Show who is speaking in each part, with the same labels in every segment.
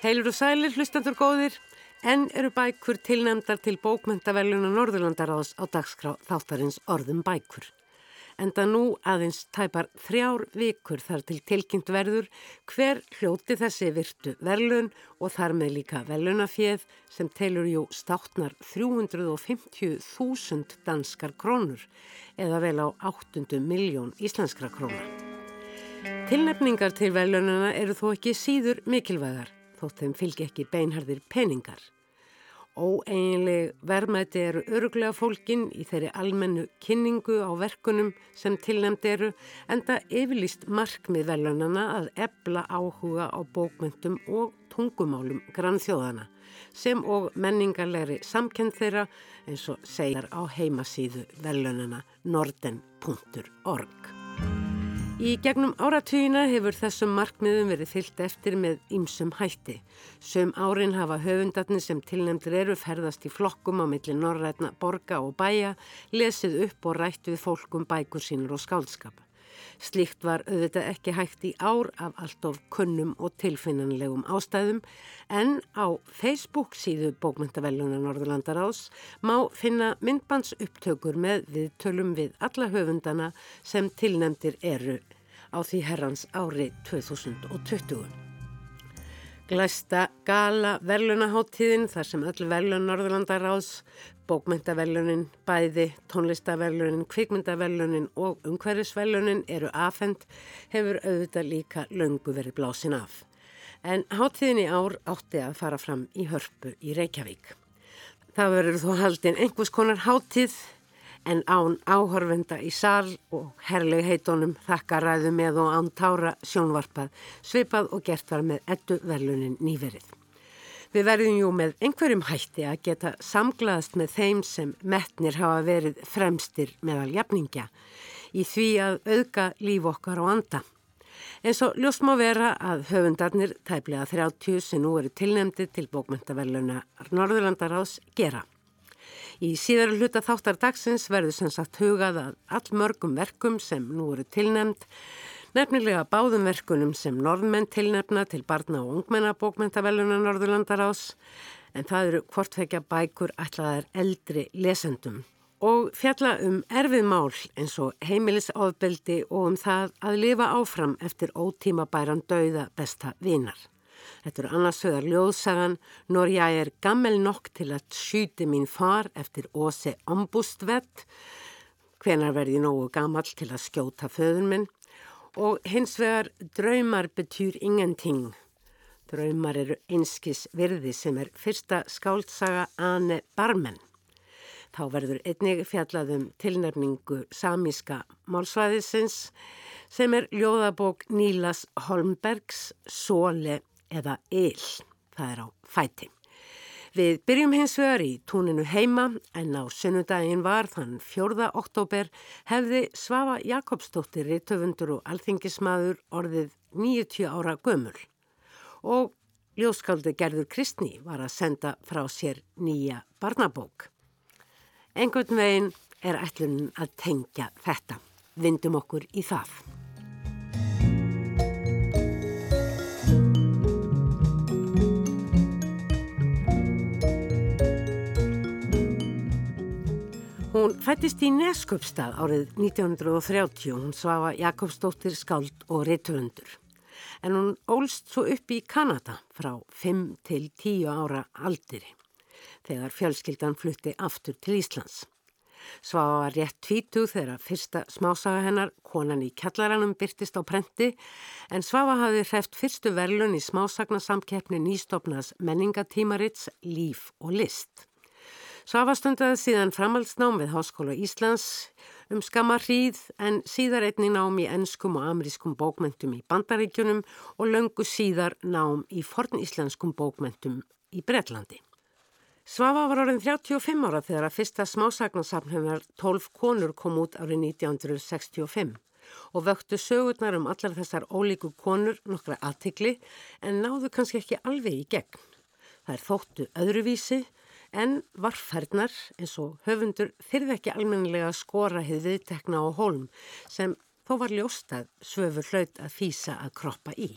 Speaker 1: Heilur og sælir, hlustandur góðir, en eru bækur tilnæmdar til bókmentaveluna Norðurlandaráðs á dagskrá þáttarins orðum bækur. Enda nú aðeins tæpar þrjár vikur þar til tilkynnt verður hver hljóti þessi virtu verlun og þar með líka velunafjöð sem telur jú státtnar 350.000 danskar krónur eða vel á 8 miljón íslenskra krónar. Tilnefningar til velununa eru þó ekki síður mikilvægar þótt þeim fylgi ekki beinharðir peningar. Óeinleg verðmæti eru öruglega fólkin í þeirri almennu kynningu á verkunum sem tilnæmt eru enda yfirlýst markmið velunana að ebla áhuga á bókmyndum og tungumálum grannþjóðana sem og menningarlegri samkend þeirra eins og segjar á heimasíðu velunana norden.org. Í gegnum áratvíina hefur þessum markmiðum verið fyllt eftir með ýmsum hætti. Sum árin hafa höfundarnir sem tilnæmdur eru ferðast í flokkum á milli norrætna borga og bæja, lesið upp og rætt við fólkum bækur sínur og skálskap. Slíkt var auðvitað ekki hægt í ár af allt of kunnum og tilfinnanlegum ástæðum en á Facebook síðu bókmyndavellunar Norðurlandaráðs má finna myndbans upptökur með viðtölum við alla höfundana sem tilnæmdir eru á því herrans ári 2020. Glæsta gala verlunaháttíðin þar sem öll verlun Norðurlandaráðs Bókmyndavellunin, bæði, tónlistavellunin, kvikmyndavellunin og umhverfisvellunin eru afhend, hefur auðvitað líka löngu verið blásin af. En háttíðin í ár átti að fara fram í hörpu í Reykjavík. Það verður þó haldinn einhvers konar háttíð en án áhörvenda í sál og herleg heitónum þakkaræðu með og án tára sjónvarpað, svipað og gert var með ettu vellunin nýverið. Við verðum jú með einhverjum hætti að geta samglaðast með þeim sem metnir hafa verið fremstir meðal jafningja í því að auðga líf okkar og anda. En svo ljóst má vera að höfundarnir tæplega 30 sem nú eru tilnemdi til bókmyndaverluna Norðurlandaráðs gera. Í síðar hluta þáttar dagsins verður sem sagt hugað að all mörgum verkum sem nú eru tilnemd Nefnilega báðum verkunum sem norðmenn tilnefna til barna og ungmenna bókmentaveluna Norðurlandarás en það eru hvortvekja bækur ætlaðar eldri lesendum og fjalla um erfið mál eins og heimilisofbeldi og um það að lifa áfram eftir ótíma bæran dauða besta vinar. Þetta eru annars högar ljóðsagan Når ég er gammel nokk til að skýti mín far eftir Óse Ombústvett, hvenar verði nógu gammal til að skjóta föðun minn og hins vegar draumar betyr ingenting. Draumar eru einskis virði sem er fyrsta skáltsaga Ane Barmen. Þá verður einnig fjallaðum tilnærningu samíska málsvæðisins sem er ljóðabók Nílas Holmbergs Sóle eða Eil. Það er á fæti. Við byrjum hins vegar í túninu heima en á sunnudaginn var þann 4. oktober hefði Svafa Jakobsdóttir rítöfundur og alþingismadur orðið 90 ára gömul og ljóskaldi Gerður Kristni var að senda frá sér nýja barnabók. Engun veginn er ætlun að tengja þetta. Vindum okkur í það. Hún fættist í Neskjöpstað árið 1930 og hún svafa Jakobsdóttir skáld og reyturundur. En hún ólst svo upp í Kanada frá 5 til 10 ára aldiri þegar fjölskyldan flutti aftur til Íslands. Svafa var rétt tvítu þegar fyrsta smásaga hennar, konan í kjallaranum, byrtist á prenti en Svafa hafi hreft fyrstu verlun í smásagnasamkeppni nýstofnas menningatímarits Líf og List. Svafa stundaði síðan framhaldsnám við Háskóla Íslands um skama hríð en síðar einni nám í ennskum og amerískum bókmentum í Bandaríkjunum og löngu síðar nám í forníslenskum bókmentum í Breitlandi. Svafa var orðin 35 ára þegar að fyrsta smásagnarsamhefnar 12 konur kom út árið 1965 og vöktu sögurnar um allar þessar ólíku konur nokkra aðtikli en náðu kannski ekki alveg í gegn. Það er þóttu öðruvísi en varfærnar eins og höfundur þyrði ekki almennilega að skora hefði viðtekna á holm sem þó var ljóstað svöfur hlaut að fýsa að kroppa í.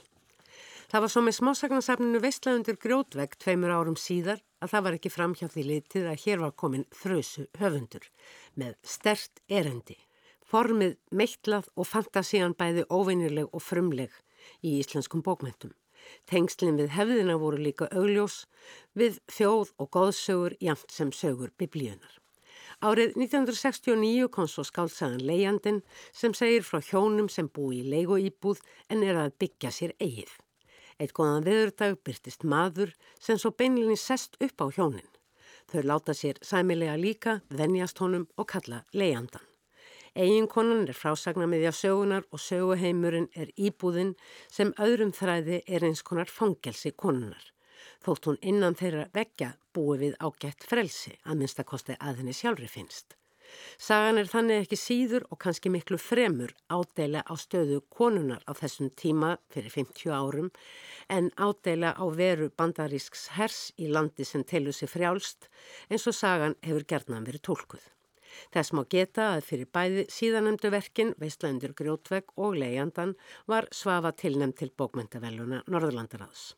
Speaker 1: Það var svo með smásagnasafninu Vestlaundir grjótvegg tveimur árum síðar að það var ekki framhjá því litið að hér var komin þrösu höfundur með stert erendi. Formið meitlað og fantasían bæði óvinnileg og frumleg í íslenskum bókmentum. Tengslinn við hefðina voru líka augljós við þjóð og góðsögur jamt sem sögur biblíunar. Árið 1969 kom svo skálsagan Leiandin sem segir frá hjónum sem búi í leigo íbúð en er að byggja sér eigið. Eitt góðan viðurdag byrtist maður sem svo beinlinni sest upp á hjónin. Þau láta sér sæmilega líka, venjast honum og kalla Leiandan. Eginkonan er frásagna með því að sögunar og söguheimurinn er íbúðinn sem öðrum þræði er eins konar fangelsi konunar. Þótt hún innan þeirra vekja búi við ágætt frelsi að minnstakosti að henni sjálfri finnst. Sagan er þannig ekki síður og kannski miklu fremur ádela á stöðu konunar á þessum tíma fyrir 50 árum en ádela á veru bandarísks hers í landi sem telur sig frjálst eins og sagan hefur gerðnan verið tólkuð. Þess má geta að fyrir bæði síðanemdu verkin, Veistlandur Grjótvegg og Leiandan var svafa tilnæmt til bókmyndavelluna Norðurlandaráðs.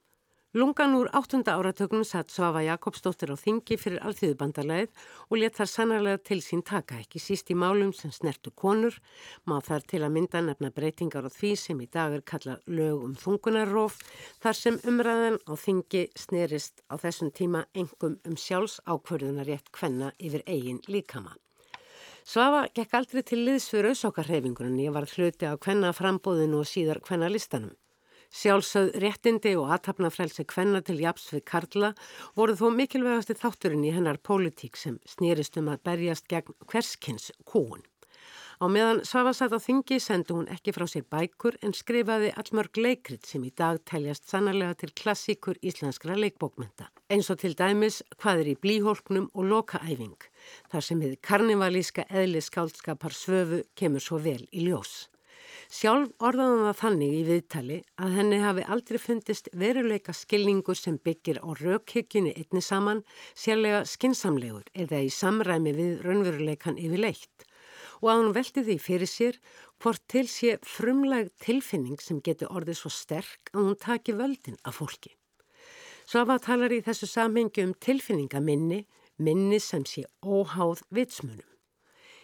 Speaker 1: Lungan úr áttunda áratögnum satt Svafa Jakobsdóttir á þingi fyrir alþjóðubandarleið og let þar sannarlega til sín taka ekki síst í málum sem snertu konur, má þar til að mynda nefna breytingar á því sem í dag er kallað lög um þungunarróf, þar sem umræðan á þingi snerist á þessum tíma engum um sjálfs ákverðunarétt kvenna yfir eigin líkamann. Svafa gekk aldrei til liðs fyrir auðsókarhefingunum, ég var hluti á hvenna frambóðinu og síðar hvenna listanum. Sjálfsögð réttindi og aðtapnafrælsi hvenna til japs við Karla voru þó mikilvægasti þátturinn í hennar pólitík sem snýrist um að berjast gegn hverskins kúun. Á meðan Svafa satt á þingi sendi hún ekki frá sér bækur en skrifaði allmörg leikrit sem í dag teljast sannarlega til klassíkur íslenskra leikbókmynda. Eins og til dæmis hvað er í blíhólknum og lokaæfing þar sem þið karnivalíska eðli skáldskapar svöfu kemur svo vel í ljós. Sjálf orðaðan það þannig í viðtali að henni hafi aldrei fundist veruleika skilningur sem byggir á raukhyggjunni einni saman, sérlega skinsamlegur eða í samræmi við raunveruleikan yfir leitt og að hún velti því fyrir sér hvort til sé frumleg tilfinning sem getur orðið svo sterk að hún taki völdin af fólki. Svafa talar í þessu samhengi um tilfinningaminni, minni sem sé óháð vitsmunum.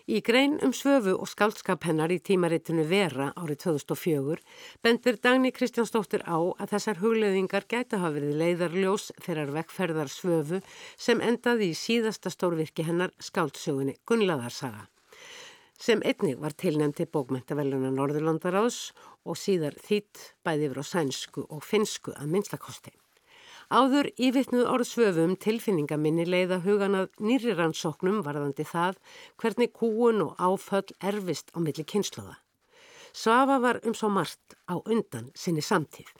Speaker 1: Í grein um svöfu og skaldskap hennar í tímaritinu Vera árið 2004 bendur Dagni Kristjánsdóttir á að þessar hugleðingar gæti hafa verið leiðarljós þeirrar vekkferðar svöfu sem endaði í síðasta stórvirki hennar skáldsögunni Gunnlaðarsaga sem einnig var tilnæmt til bókmentaveluna Norðurlandaráðs og síðar þýtt bæði yfir á sænsku og finsku að minnstakosti. Áður ívittnuð orðsvöfum tilfinningaminni leiða huganað nýri rannsóknum varðandi það hvernig kúun og áföll erfist á milli kynsluða. Svafa var um svo margt á undan sinni samtíð.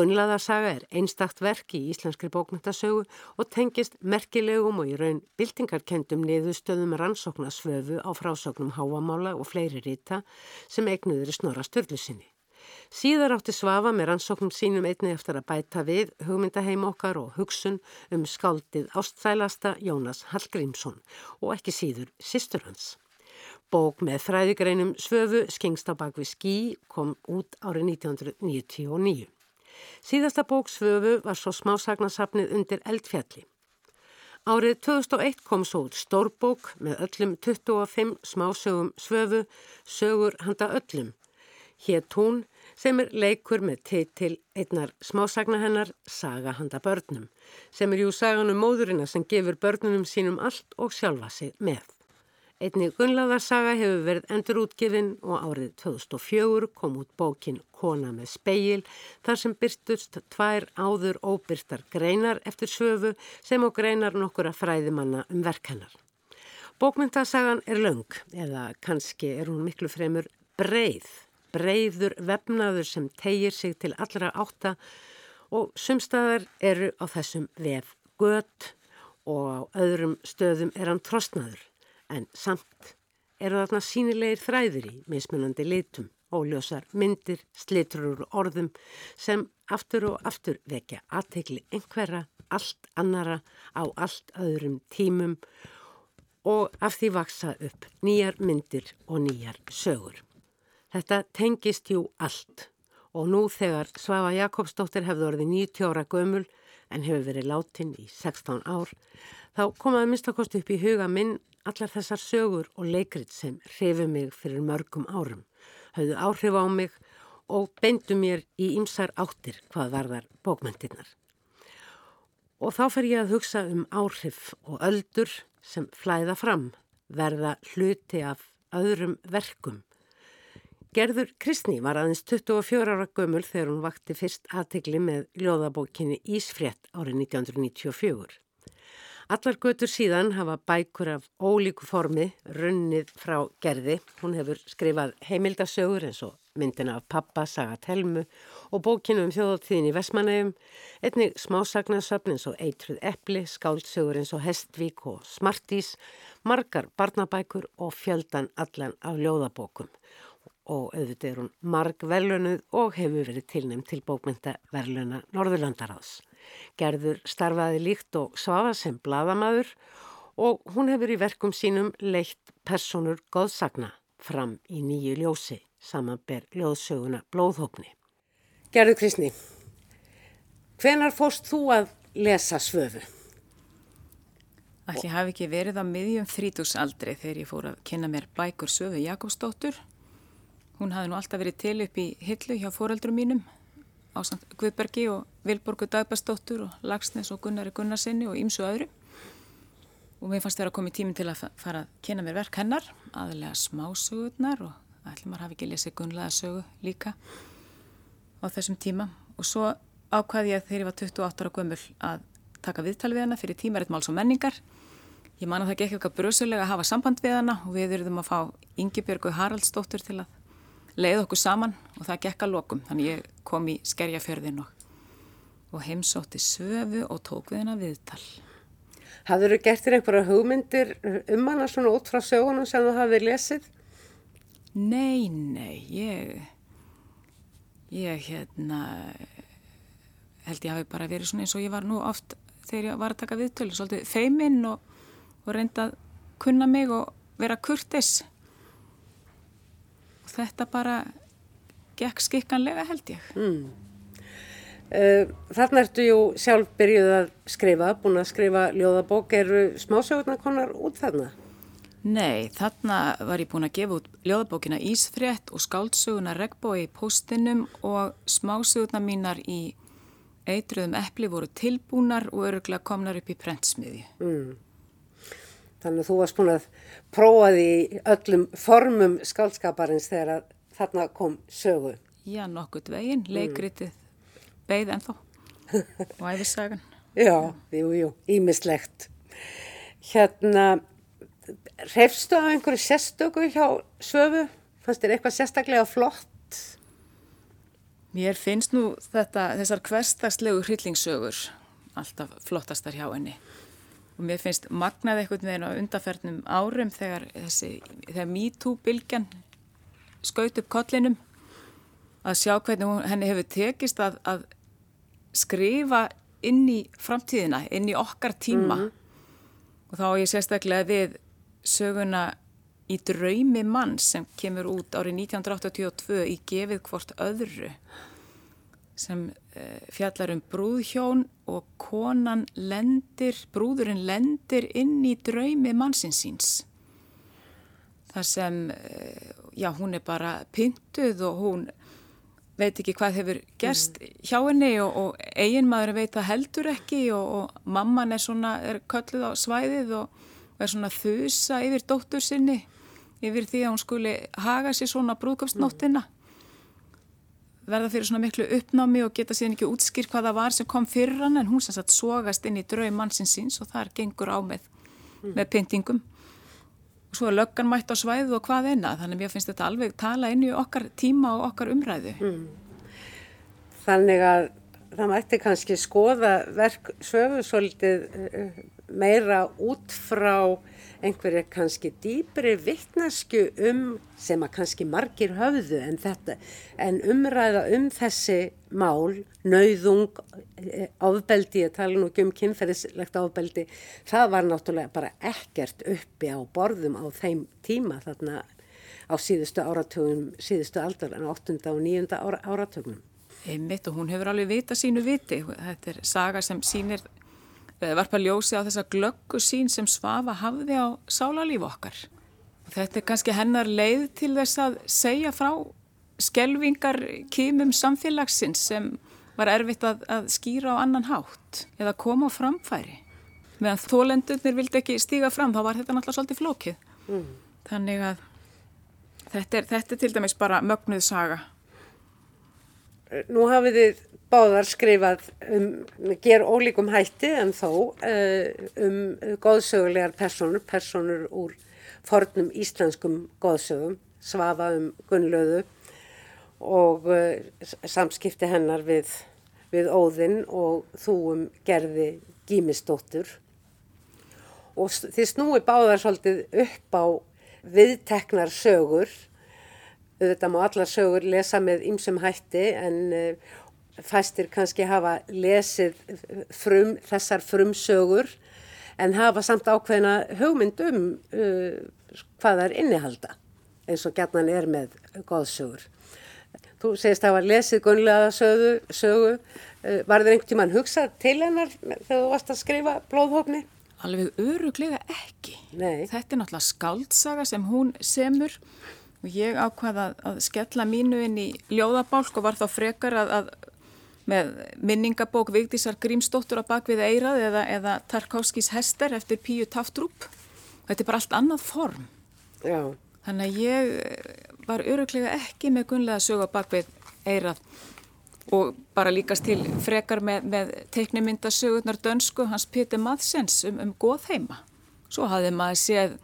Speaker 1: Gunnlaðarsaga er einstakt verk í íslenskri bókmyndasögu og tengist merkilegum og í raun byltingarkendum niðurstöðum rannsóknasvöfu á frásóknum háamála og fleiri rita sem eignuður í snorra störlusinni. Síðar átti Svafa með rannsóknum sínum einni eftir að bæta við hugmyndaheim okkar og hugsun um skáldið ástþælasta Jónas Hallgrímsson og ekki síður sýstur hans. Bók með fræðigreinum svöfu skengst á bakvið skí kom út árið 1999. Síðasta bóksvöfu var svo smásagnasafnið undir eldfjalli. Árið 2001 kom svo út stórbók með öllum 25 smásögum svöfu, sögur handa öllum. Hér tún sem er leikur með titil einnar smásagna hennar Saga handa börnum, sem er jú saganum móðurina sem gefur börnunum sínum allt og sjálfa sig með. Einnig Gunnlaðarsaga hefur verið endurútgifin og árið 2004 kom út bókin Kona með speil þar sem byrstust tvær áður óbyrtar greinar eftir söfu sem á greinar nokkura fræðimanna um verkennar. Bókmyndasagan er laung eða kannski er hún miklu fremur breið, breiður vefnaður sem tegir sig til allra átta og sumstaðar eru á þessum vef gött og á öðrum stöðum er hann trostnaður en samt eru þarna sínilegir þræðir í mismunandi litum, óljósar myndir, slitrur og orðum sem aftur og aftur vekja aðtegli einhverja, allt annara á allt öðrum tímum og af því vaksa upp nýjar myndir og nýjar sögur. Þetta tengist jú allt og nú þegar Svafa Jakobsdóttir hefði orðið 90 ára gömul en hefur verið látin í 16 ár, þá komaði minnstakost upp í huga minn allar þessar sögur og leikrit sem hrefi mig fyrir mörgum árum, hafðu áhrif á mig og beindu mér í ymsar áttir hvað varðar bókmyndirnar. Og þá fer ég að hugsa um áhrif og öldur sem flæða fram, verða hluti af öðrum verkum. Gerður Kristni var aðeins 24 ára gömul þegar hún vakti fyrst aðtegli með ljóðabókinni Ísfrétt árið 1994. Allar götur síðan hafa bækur af ólíku formi runnið frá gerði. Hún hefur skrifað heimildasögur eins og myndina af pappa, saga telmu og bókinu um þjóðáttíðin í Vesmanægum, einnig smásagnasöfn eins og eitruð epli, skáldsögur eins og hestvík og smartís, margar barnabækur og fjöldan allan af ljóðabókum og auðvitað er hún marg verlunuð og hefur verið tilnæmt til bókmynda verluna Norðurlandaráðs. Gerður starfaði líkt og svafa sem bladamadur og hún hefur í verkum sínum leitt personur góðsagna fram í nýju ljósi samanber ljóðsöguna blóðhópni. Gerður Kristni, hvenar fórst þú að lesa svöfu?
Speaker 2: Allir hafi ekki verið á miðjum þrítusaldri þegar ég fór að kynna mér bækur söfu Jakobsdóttur. Hún hafði nú alltaf verið til upp í hillu hjá foreldrum mínum á Guðbergi og Vilborgu Dagbastóttur og Lagsnes og Gunnari Gunnarsinni og ímsu öðru. Og mér fannst koma í tímin til að fara að kynna mér verk hennar aðlega smásögurnar og allir maður hafi ekki lesið Gunnlaða sögu líka á þessum tíma. Og svo ákvaði ég þegar ég var 28 ára gömul að taka viðtal við hana fyrir tímaritt máls og menningar. Ég man að það gekk eitthvað brösulega að hafa samband við hana og við erum að fá Ingebjörgu Haraldsdóttur til að leið okkur saman og það gekk að lokum. Þannig ég kom í skerjafjörðin og, og heimsótti söfu og tók við hennar viðtal.
Speaker 1: Hafður þú gert þér einhverja hugmyndir um hana svona út frá sögunum sem þú hafið lesið?
Speaker 2: Nei, nei, ég ég hérna held ég hafi bara verið svona eins og ég var nú oft þegar ég var að taka viðtölu svolítið feiminn og, og reynda að kunna mig og vera kurtis og þetta bara gekk skikkanlega held ég. Mm.
Speaker 1: Uh, þarna ertu jú sjálf byrjuð að skrifa, búin að skrifa ljóðabók, eru smásögurna konar út þarna?
Speaker 2: Nei, þarna var ég búin að gefa út ljóðabókina Ísfrétt og skáldsöguna Regbói í postinum og smásögurna mínar í eitruðum eppli voru tilbúnar og öruglega komnar upp í prentsmiði. Mm.
Speaker 1: Þannig að þú varst búin að prófa því öllum formum skálskaparins þegar þarna kom sögu.
Speaker 2: Já, nokkurt veginn, mm. leikritið mm. beigð ennþá og æfisagan.
Speaker 1: Já, jú, jú, ímislegt. Hérna, reyfstu af einhverju sérstöku hjá sögu? Fannst þér eitthvað sérstaklega flott?
Speaker 2: Mér finnst nú þetta, þessar hverstagslegu hryllingssögur alltaf flottastar hjá henni og mér finnst magnað eitthvað með henn á undarferðnum árum þegar þessi, þegar MeToo-bylgjan skaut upp kollinum að sjá hvernig henni hefur tekist að, að skrifa inn í framtíðina, inn í okkar tíma mm -hmm. og þá er ég sérstaklega við söguna í draumi mann sem kemur út árið 1982 í gefið hvort öðru sem uh, fjallar um brúðhjón og konan lendir, brúðurinn lendir inn í draumi mansinsins. Það sem, uh, já, hún er bara pyntuð og hún veit ekki hvað hefur gerst mm. hjá henni og, og eiginmaður veit það heldur ekki og, og mamman er svona, er kölluð á svæðið og er svona þusa yfir dóttur sinni, yfir því að hún skuli haga sér svona brúðköpsnóttina. Mm verða fyrir svona miklu uppnámi og geta síðan ekki útskýr hvað það var sem kom fyrir hann en hún sem sagt sogast inn í draum mannsins síns og þar gengur á með, mm. með pyntingum og svo er löggan mætt á svæðu og hvað einna þannig að mér finnst þetta alveg tala inn í okkar tíma og okkar umræðu mm.
Speaker 1: Þannig að það mætti kannski skoða verk sögu svolítið eh, meira út frá einhverja kannski dýbri vittnesku um sem að kannski margir höfðu en þetta en umræða um þessi mál, nauðung áfbeldi, ég tala nú ekki um kynferðislegt áfbeldi, það var náttúrulega bara ekkert uppi á borðum á þeim tíma þarna á síðustu áratögnum, síðustu aldar en 8. og 9. áratögnum.
Speaker 2: Einmitt og hún hefur alveg vita sínu viti. Þetta er saga sem sínir eh, varpa ljósi á þessa glöggu sín sem Svafa hafði á sálarlíf okkar. Og þetta er kannski hennar leið til þess að segja frá skelvingar kýmum samfélagsins sem var erfitt að, að skýra á annan hátt eða koma á framfæri. Meðan þólendurnir vildi ekki stíga fram þá var þetta náttúrulega svolítið flókið. Mm. Þannig að þetta er, þetta er til dæmis bara mögnuð saga.
Speaker 1: Nú hafið þið báðar skrifað um, ger ólíkum hætti en þó uh, um góðsögulegar personur, personur úr fornum íslenskum góðsögum, svafa um Gunnlaugu og uh, samskipti hennar við við Óðinn og þú um gerði Gímistóttur og þið snúi báðar svolítið upp á viðteknar sögur þetta má allar sögur lesa með ymsum hætti en uh, fæstir kannski hafa lesið frum, þessar frumsögur en hafa samt ákveðina hugmynd um uh, hvað það er innihalda eins og gætnan er með góðsögur. Þú segist að það var lesið gunlega sögu, sögu. Eh, var það einhvern tíman hugsað til hennar þegar þú varst að skrifa blóðhófni?
Speaker 2: Alveg öruglega ekki.
Speaker 1: Nei.
Speaker 2: Þetta er náttúrulega skaldsaga sem hún semur og ég ákvaða að skella mínu inn í ljóðabálk og var þá frekar að, að með minningabók Vigdísar Grímsdóttur á bakvið Eirað eða, eða Tarkovskis Hester eftir Píu Taftrúp. Þetta er bara allt annað form.
Speaker 1: Já.
Speaker 2: Þannig að ég var öruglega ekki með gunlega sög á bakvið eirað og bara líkast til frekar með, með teiknimyndasögurnar dönsku hans Pétur Madsens um, um goðheima. Svo hafði maður séð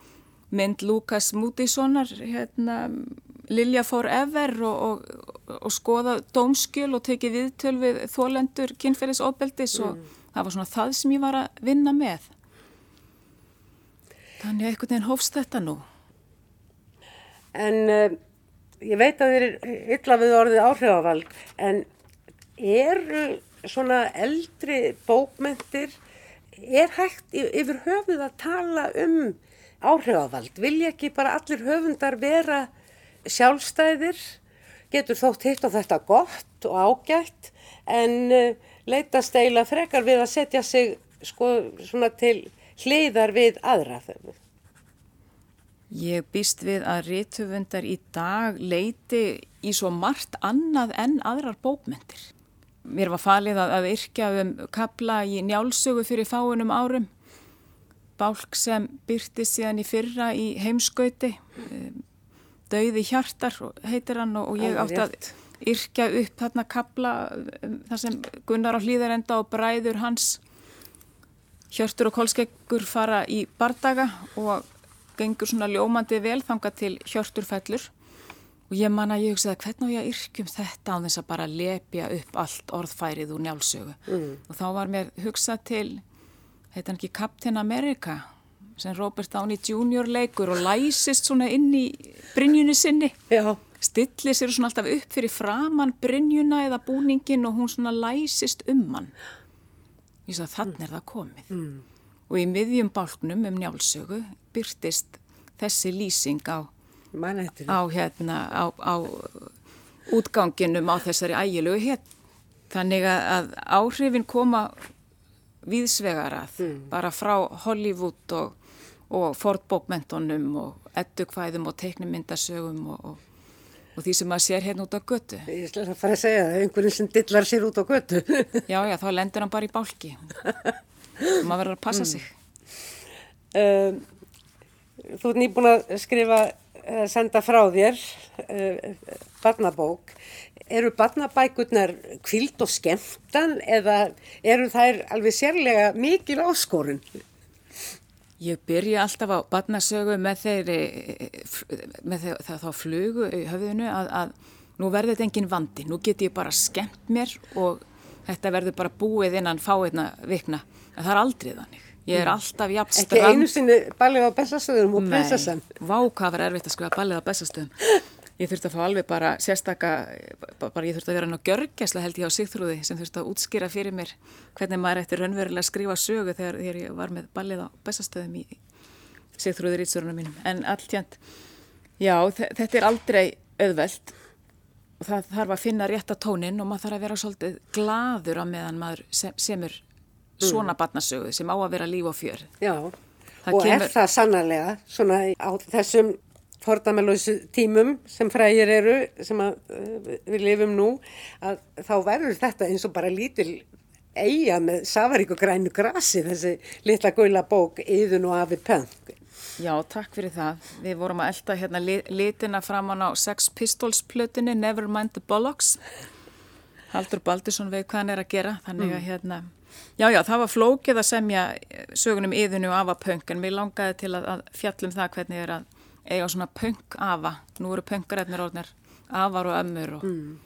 Speaker 2: mynd Lukas Mútissonar, hérna, Lilja Forever og, og, og skoða dómskjöl og tekið viðtöl við þólendur kynferðisofbeldis mm. og það var svona það sem ég var að vinna með. Þannig að einhvern veginn hófst þetta nú.
Speaker 1: En uh, ég veit að þið er illa við orðið áhrifavald en eru svona eldri bókmyndir er hægt yfir höfuð að tala um áhrifavald vilja ekki bara allir höfundar vera sjálfstæðir getur þótt hitt og þetta gott og ágætt en uh, leita steila frekar við að setja sig sko svona til hliðar við aðra þegar
Speaker 2: Ég býst við að rítuðvöndar í dag leiti í svo margt annað en aðrar bókmyndir. Mér var falið að, að yrkja um kapla í njálsögu fyrir fáinum árum. Bálk sem byrti síðan í fyrra í heimskauti. Dauði hjartar heitir hann og ég átti að yrkja upp þarna kapla um, þar sem Gunnar á hlýðarenda og bræður hans Hjörtur og Kolskeggur fara í bardaga og gengur svona ljómandi vel þanga til hjörturfellur og ég manna, ég hugsaði hvernig á ég að yrkjum þetta á þess að bara lepja upp allt orðfærið úr njálsögu mm. og þá var mér hugsað til heitan ekki Captain America sem Robert Downey Jr. leikur og læsist svona inn í brinjunni sinni
Speaker 1: Já.
Speaker 2: stillir sér svona alltaf upp fyrir framann brinjuna eða búningin og hún svona læsist um hann ég sagði þannig er það komið mm. og í miðjum bálknum um njálsögu byrtist þessi lýsing á, á, hérna, á, á útganginum á þessari ægilegu hér. Þannig að áhrifin koma viðsvegarað mm. bara frá Hollywood og, og Ford-bókmentunum og eddukvæðum og teiknumyndasögum og, og, og því sem maður sér hérna út á götu.
Speaker 1: Ég ætla að fara að segja það, einhverjum sem dillar sér út á götu.
Speaker 2: já, já, þá lendur hann bara í bálki maður verður að passa mm. sig.
Speaker 1: Um, þú ert nýbúin að skrifa, senda frá þér uh, barnabók. Eru barnabækurnar kvild og skemmtan eða eru þær alveg sérlega mikil áskorun?
Speaker 2: Ég byrja alltaf á barnasögu með þeirri, með þeir, það þá flugu í höfðinu að, að nú verður þetta engin vandi, nú get ég bara skemmt mér og þetta verður bara búið innan fáiðna vikna, en það er aldrei þannig. Ég er alltaf jafn strand.
Speaker 1: Ekki einu sinni ballið á bestastöðum og prinsessan.
Speaker 2: Nei, vá hvað var erfitt að skrifa ballið á bestastöðum. Ég þurfti að fá alveg bara sérstaka, bara ég þurfti að vera ná görgæsla held ég á Sigþrúði sem þurfti að útskýra fyrir mér hvernig maður ætti raunverulega að skrifa sögu þegar, þegar ég var með ballið á bestastöðum í Sigþrúði rýtsurunum mínum. En allt hérnt, Já, þetta er aldrei auðvelt og það þarf að finna rétt að tónin og maður þarf að vera svolítið gladur á meðan maður sem, semur svona mm. barnasögu sem á að vera líf og fjör.
Speaker 1: Já, það og kemur... er það sannarlega svona á þessum fordamalósu tímum sem frægir eru sem að, uh, við lifum nú að þá verður þetta eins og bara lítil eiga með safarík og grænu grasi þessi litla guila bók Íðun og Afi Pönk
Speaker 2: Já, takk fyrir það. Við vorum að elda hérna litina framann á Sex Pistols plötunni Nevermind the Bollocks. Haldur Baldursson veið hvað hann er að gera. Þannig að mm. hérna, já, já, það var flókið að semja sögunum yðinu og afa punk en mér langaði til að, að fjallum það hvernig er að eiga svona punk afa. Nú eru punkarætnir orðnir afar og ömmur. Og... Mm.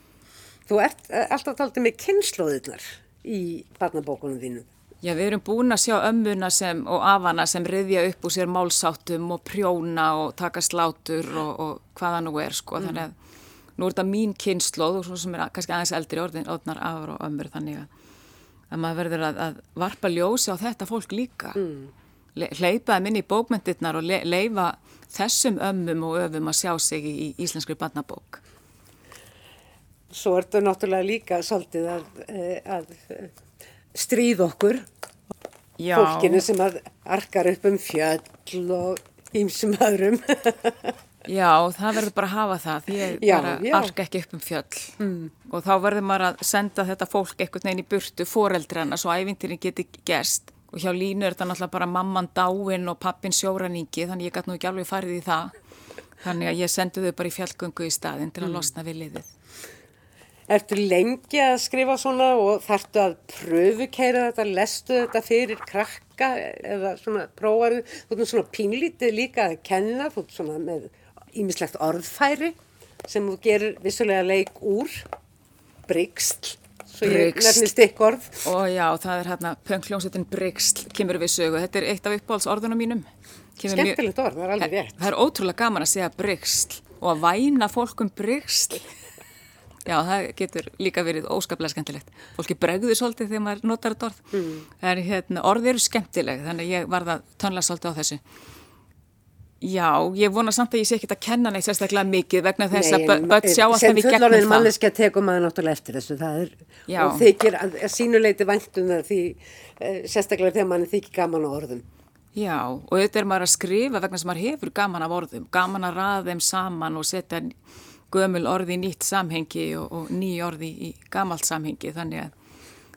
Speaker 1: Þú ert eh, alltaf taldið með kynnslóðunar í barnabókunum þínu.
Speaker 2: Já, við erum búin að sjá ömmuna sem, og afana sem riðja upp úr sér málsáttum og prjóna og taka slátur og, og hvaða nú er, sko. Mm. Þannig að nú er þetta mín kynnslóð og svona sem er kannski aðeins eldri orðin, orðnar afar og ömmur, þannig að, að maður verður að, að varpa ljósi á þetta fólk líka. Mm. Le, hleypaði minni í bókmyndirnar og le, leifa þessum ömmum og öfum að sjá sig í, íslenskri barnabók.
Speaker 1: Svo er þetta náttúrulega líka svolítið að, eh, að stríð okkur Já. fólkinu sem að arkar upp um fjöll og ímsum öðrum
Speaker 2: Já, það verður bara að hafa það því ég já, bara arka ekki upp um fjöll mm. og þá verður maður að senda þetta fólk einhvern veginn í burtu, foreldrana svo ævintirinn geti gerst og hjá línu er þetta náttúrulega bara mamman dáin og pappin sjóraningi þannig ég gæti nú ekki alveg farið í það. Þannig að ég sendi þau bara í fjallgöngu í staðin til að mm. losna við liðið.
Speaker 1: Ertu lengi að skrifa svona og þarftu að pröfukeira þetta, lestu þetta fyrir krakka eða svona prófaru, þú veist svona pínlítið líka að kenna, þú veist svona með ímislegt orðfæri sem þú gerir vissulega leik úr, bryggsl, svo ég nefnist ykkur orð.
Speaker 2: Og já, það er hérna pöngljónsettin bryggsl, kemur við sögu, þetta er eitt af uppbólsorðunum mínum.
Speaker 1: Skemmtilegt orð, það er alveg rétt.
Speaker 2: Það er ótrúlega gaman að segja bryggsl og að væna fólkum bryggsl. Já, það getur líka verið óskaplega skemmtilegt. Fólki bregður svolítið þegar maður notar þetta orð. Mm. Er, hérna, orð eru skemmtileg, þannig ég var það tönla svolítið á þessu. Já, ég vona samt að ég sé ekki að kenna neitt sérstaklega mikið vegna þess að börn sjá alltaf í gegnum það. Sem
Speaker 1: fullorðin manneskja tekum maður náttúrulega eftir þessu. Það er, Já. og þykir að, að sínuleiti væntum það því e, sérstaklega þegar mann þykir gaman á orðum.
Speaker 2: Já, og þetta er maður að skrifa vegna sem maður hefur gaman af orðum, gaman að raða þeim saman og setja gömul orði í nýtt samhengi og, og ný orði í gamalt samhengi þannig að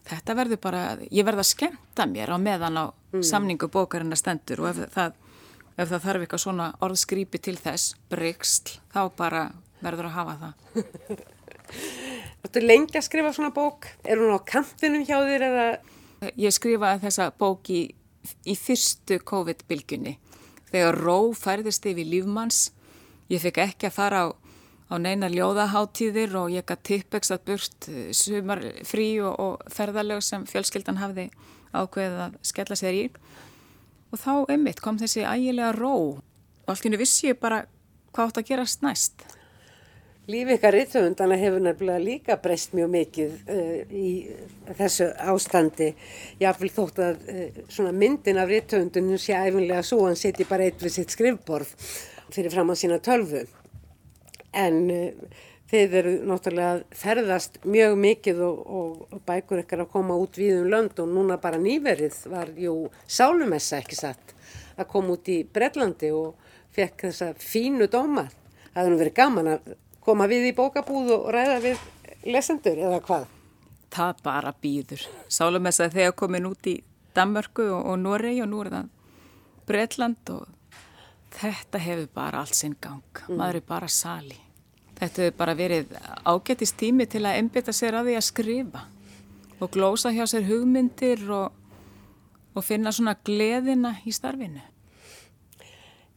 Speaker 2: þetta verður bara, ég verða að skemta mér á meðan á mm. samningu bókarinn að stendur og ef það, ef það þarf eitthvað svona orðskrýpi til þess, bryggsl, þá bara verður að hafa það.
Speaker 1: Þú lengi að skrifa svona bók, er hún á kantinum hjá þér eða?
Speaker 2: Ég skrifaði þessa bók í, í fyrstu COVID-bylgunni þegar ró færðist yfir lífmanns, ég fikk ekki að fara á á neina ljóðaháttíðir og ég gæti tippeks að burt eh, sumar frí og, og ferðalög sem fjölskyldan hafði ákveðið að skella sér í og þá einmitt kom þessi ægilega ró og allt í hennu vissi ég bara hvað átt að gerast næst.
Speaker 1: Lífi ykkar ríðtöfundana hefur nefnilega líka breyst mjög mikið uh, í þessu ástandi. Ég vil þótt að uh, myndin af ríðtöfundunum sé æfinlega svo hann seti bara eitt við sitt skrifborð fyrir fram á sína tölvu en uh, þeir eru náttúrulega ferðast mjög mikið og, og bækur ekkert að koma út við um lönd og núna bara nýverið var jú sálumessa ekki satt að koma út í Brellandi og fekk þessa fínu dóma. Það hefði verið gaman að koma við í bókabúð og ræða við lesendur eða hvað?
Speaker 2: Það bara býður. Sálumessa þegar komin út í Danmörku og, og Noregi og nú er það Brelland og þetta hefur bara allt sinn gang. Mm. Maður er bara sali. Þetta hefur bara verið ágættist tími til að einbita sér að því að skrifa og glósa hjá sér hugmyndir og, og finna svona gleðina í starfinu.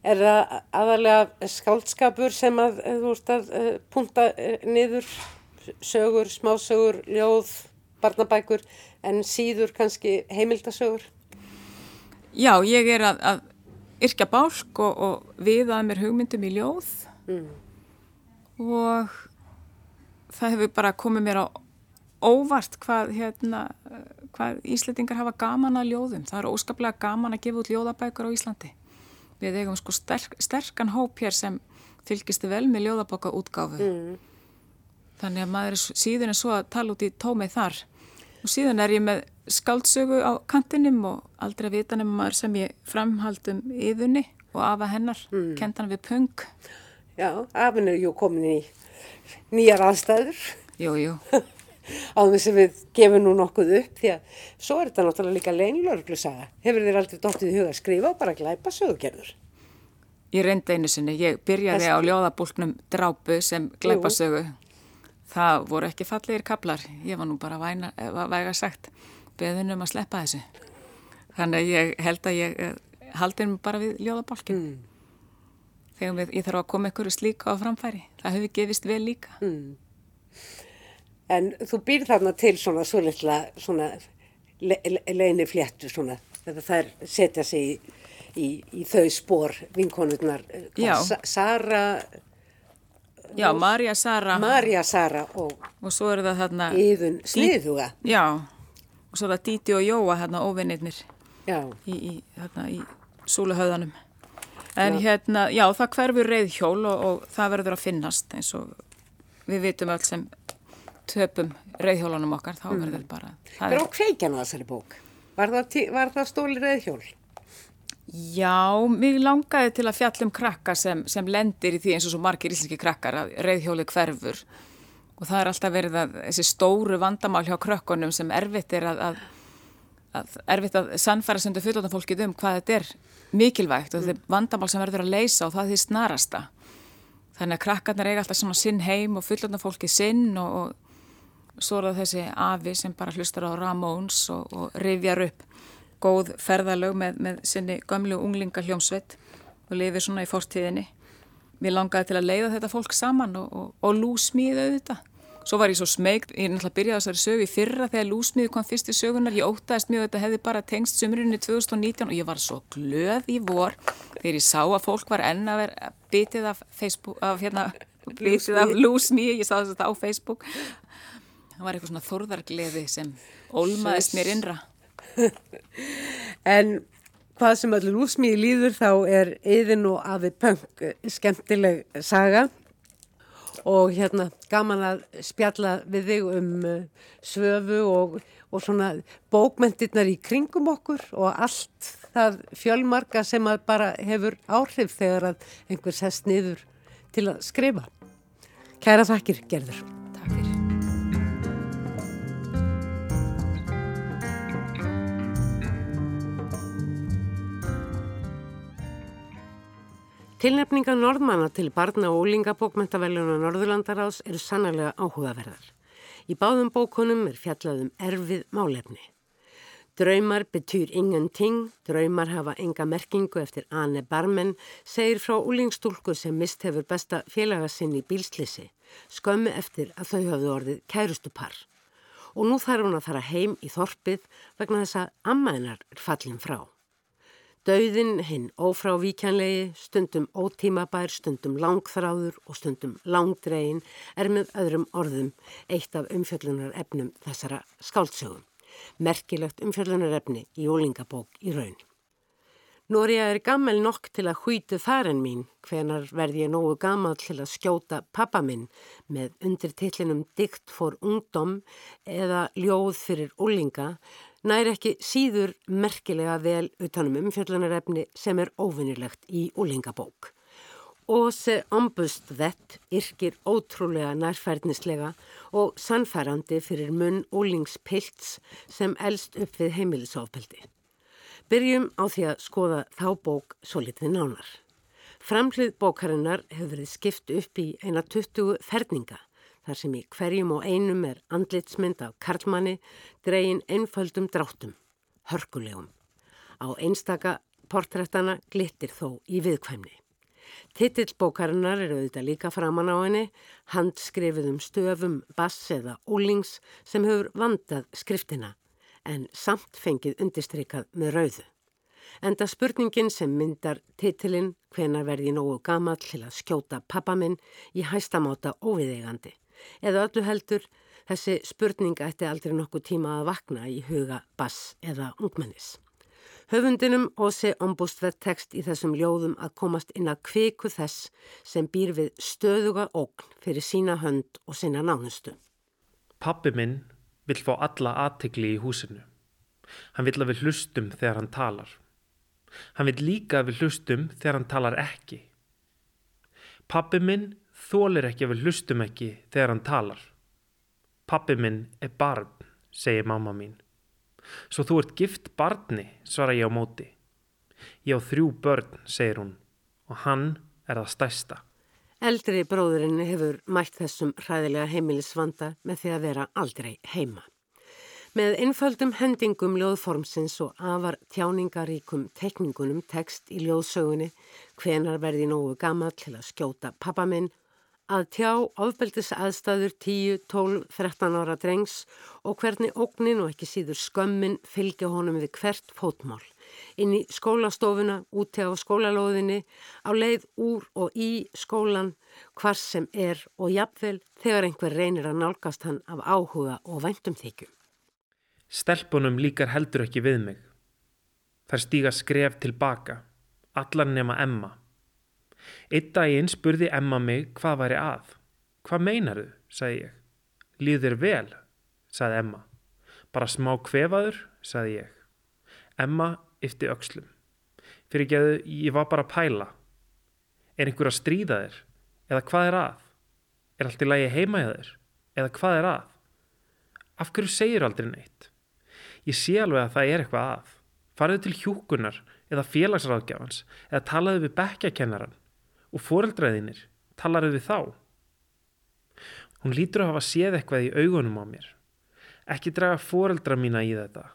Speaker 1: Er það aðalega skáldskapur sem að þú ert að uh, punta uh, niður sögur, smásögur, ljóð, barnabækur en síður kannski heimildasögur?
Speaker 2: Já, ég er að, að yrkja bálk og, og viða að mér hugmyndum í ljóð. Mm og það hefur bara komið mér á óvart hvað, hérna, hvað Íslandingar hafa gaman að ljóðum. Það er óskaplega gaman að gefa út ljóðabækur á Íslandi. Við eigum sko sterk, sterkan hóp hér sem fylgistu vel með ljóðaboka útgáfu. Mm. Þannig að maður er síðan er svo að tala út í tómið þar. Og síðan er ég með skáldsögu á kantinum og aldrei að vita nefnum maður sem ég framhaldum yðunni og afa hennar, mm. kent hann við pung.
Speaker 1: Já, afinn er ju komin í nýjar aðstæður.
Speaker 2: Jú, jú.
Speaker 1: Á þess að við gefum nú nokkuð upp því að svo er þetta náttúrulega líka leinilörglu saga. Hefur þér aldrei dóttið í huga að skrifa og bara glæpa sögugerður?
Speaker 2: Ég reyndi einu sinni, ég byrjaði Þess... á ljóðabúlknum drápu sem glæpa sögu. Það voru ekki fallegir kaplar, ég var nú bara væna, væga sagt beðunum að sleppa þessu. Þannig að ég held að ég eh, haldi mér bara við ljóðabálkin. Mm. Þegar við, ég þarf að koma ykkur slíka á framfæri. Það hefur gefist vel líka. Mm.
Speaker 1: En þú býr þarna til svona svo litla svona le, le, leini fléttu svona. Þetta þær setja sig í, í, í þau spór vinkonurnar.
Speaker 2: Já.
Speaker 1: Sa Sara...
Speaker 2: Já, Marja Sara.
Speaker 1: Marja Sara og...
Speaker 2: Og svo er það þarna...
Speaker 1: Yðun Sliðuga.
Speaker 2: Já og svo er það Díti og Jóa hérna óvinnirnir
Speaker 1: í,
Speaker 2: í, í súluhauðanum en hérna, já það hverfur reyðhjól og, og það verður að finnast eins og við vitum öll sem töpum reyðhjólunum okkar þá mm. verður mm. bara
Speaker 1: Það er á kveikjan á þessari bók Var það, það stóli reyðhjól?
Speaker 2: Já, mér langaði til að fjallum krakkar sem, sem lendir í því eins og svo margir íslenski krakkar að reyðhjóli hverfur og það er alltaf verið að þessi stóru vandamál hjá krökkunum sem erfitt er að, að, að erfitt að sannfæra sundu fullóttan fólkið um hvað þetta er mikilvægt og þetta er vandamál sem verður að leysa og það er því snarasta. Þannig að krakkarnar eiga alltaf svona sinn heim og fullóttan fólkið sinn og, og svo er það þessi afi sem bara hlustar á Ramóns og, og rifjar upp góð ferðalög með, með sinni gömlu unglinga hljómsveit og lifir svona í fórstíðinni Mér langaði til að leiða þetta fólk saman og, og, lúsmíða þetta Svo var ég svo smegt, ég er náttúrulega byrjaði þessari sögu í fyrra þegar lúsmiði kom fyrst í sögunar, ég ótaðist mjög að þetta hefði bara tengst sömurinn í 2019 og ég var svo glöð í vor þegar ég sá að fólk var enn að vera bitið af Facebook, af hérna, af lúsmiði, ég sá þetta á Facebook. Það var eitthvað svona þorðargleði sem ólmaðist mér innra.
Speaker 1: En hvað sem allir lúsmiði líður þá er yðin og afi punk skemmtileg saga og hérna gaman að spjalla við þig um uh, svöfu og, og svona bókmentirnar í kringum okkur og allt það fjölmarka sem að bara hefur áhrif þegar að einhvers hest niður til að skrifa. Kæra þakkir, Gerður. Tilnefninga norðmanna til barna og úlingabókmentaveljuna Norðurlandaráðs eru sannarlega áhugaverðar. Í báðum bókunum er fjallaðum erfið málefni. Draumar betyr ingenting, draumar hafa enga merkingu eftir Anne Barmen, segir frá úlingstúlku sem mist hefur besta félagasinn í bílslisi, skömmu eftir að þau hafðu orðið kærustupar. Og nú þarf hún að fara heim í þorpið vegna þess að ammaðinar er fallin frá. Dauðin hinn ófrávíkjanlegi, stundum ótímabær, stundum langþráður og stundum langdregin er með öðrum orðum eitt af umfjöllunar efnum þessara skáltsögum. Merkilegt umfjöllunar efni í ólingabók í raun. Nú er ég gammel nokk til að hvítu færen mín, hvenar verð ég nógu gammal til að skjóta pappa minn með undirtillinum Dikt for ungdom eða Ljóð fyrir ólinga nær ekki síður merkilega vel utanum umfjöllunarefni sem er óvinnilegt í úlingabók. Óse ombust vett yrkir ótrúlega nærfærnislega og sannfærandi fyrir munn úlingspilts sem elst upp við heimilisofbeldi. Byrjum á því að skoða þá bók svo litið nánar. Framhlið bókarinnar hefur verið skipt upp í eina 20 ferninga þar sem í hverjum og einum er andlitsmynd af karlmanni dregin einfaldum dráttum, hörkulegum. Á einstaka portrættana glittir þó í viðkvæmni. Titillbókarinnar eru auðvitað líka framann á henni, handskrifiðum stöfum, bass eða úlings sem hefur vandað skriftina en samt fengið undistrykað með rauðu. Enda spurningin sem myndar titilinn hvenar verði nógu gamal til að skjóta pappa minn í hæstamáta óviðegandi eða öllu heldur þessi spurning ætti aldrei nokkuð tíma að vakna í huga bass eða ungmennis. Höfundinum Ósi ombústverð tekst í þessum ljóðum að komast inn að kviku þess sem býr við stöðuga ógn fyrir sína hönd og sína nánustu.
Speaker 3: Pappi minn vill fá alla aðtegli í húsinu. Hann vill að við hlustum þegar hann talar. Hann vill líka að við hlustum þegar hann talar ekki. Pappi minn þólir ekki að við hlustum ekki þegar hann talar. Pappi minn er barn, segir mamma mín. Svo þú ert gift barni, svara ég á móti. Ég á þrjú börn, segir hún, og hann er það stærsta.
Speaker 1: Eldri bróðurinn hefur mætt þessum hræðilega heimilisvanda með því að vera aldrei heima. Með einföldum hendingum ljóðformsins og afar tjáningaríkum tekningunum tekst í ljóðsögunni hvenar verði nógu gammal til að skjóta pappa minn að tjá ofbeldis aðstæður 10, 12, 13 ára drengs og hvernig ógnin og ekki síður skömmin fylgja honum við hvert fótmál. Inn í skólastofuna, úti á skólalóðinni, á leið úr og í skólan, hvar sem er og jafnvel þegar einhver reynir að nálgast hann af áhuga og væntum þykju.
Speaker 3: Stelpunum líkar heldur ekki við mig. Þær stíga skref tilbaka, allar nema Emma. Eitt daginn spurði Emma mig hvað væri að. Hvað meinaru, sagði ég. Líður vel, sagði Emma. Bara smá kvefaður, sagði ég. Emma yfti aukslum. Fyrir ekki að ég var bara að pæla. Er einhver að stríða þér? Eða hvað er að? Er allt í lagi heima í þér? Eða hvað er að? Af hverju segir aldrei neitt? Ég sé alveg að það er eitthvað að. Farðu til hjúkunar eða félagsráðgjafans eða talaðu við bekkjakennaran og foreldræðinir, talar við þá? Hún lítur að hafa séð eitthvað í augunum á mér. Ekki draga foreldra mína í þetta.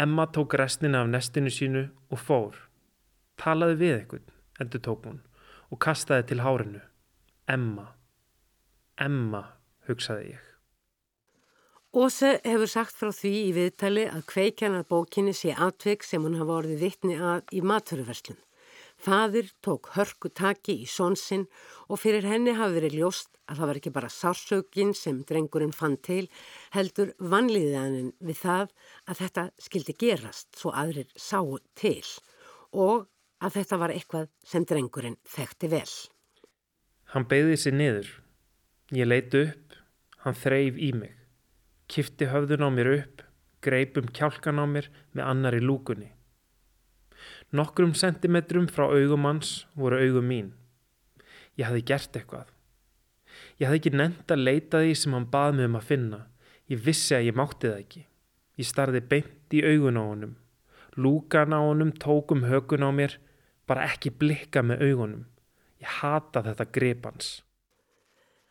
Speaker 3: Emma tók restina af nestinu sínu og fór. Talaði við eitthvað, endur tók hún og kastaði til hárinu. Emma, Emma, hugsaði ég.
Speaker 1: Óse hefur sagt frá því í viðtali að kveikjanar bókinni sé atveg sem hún hafa orðið vittni að í maturverslun. Fadir tók hörku taki í sónsinn og fyrir henni hafi verið ljóst að það var ekki bara sársökin sem drengurinn fann til, heldur vanliðanin við það að þetta skildi gerast svo aðrir sáu til og að þetta var eitthvað sem drengurinn þekkti vel.
Speaker 3: Hann beigði sér niður. Ég leiti upp, hann þreif í mig, kifti höfðun á mér upp, greipum kjálkan á mér með annar í lúkunni. Nokkrum sentimetrum frá augum hans voru augum mín. Ég hafði gert eitthvað. Ég hafði ekki nefnt að leita því sem hann bað mig um að finna. Ég vissi að ég mátti það ekki. Ég starði beint í augun á honum. Lúkan á honum tókum hökun á mér, bara ekki blikka með augunum. Ég hata þetta grepans.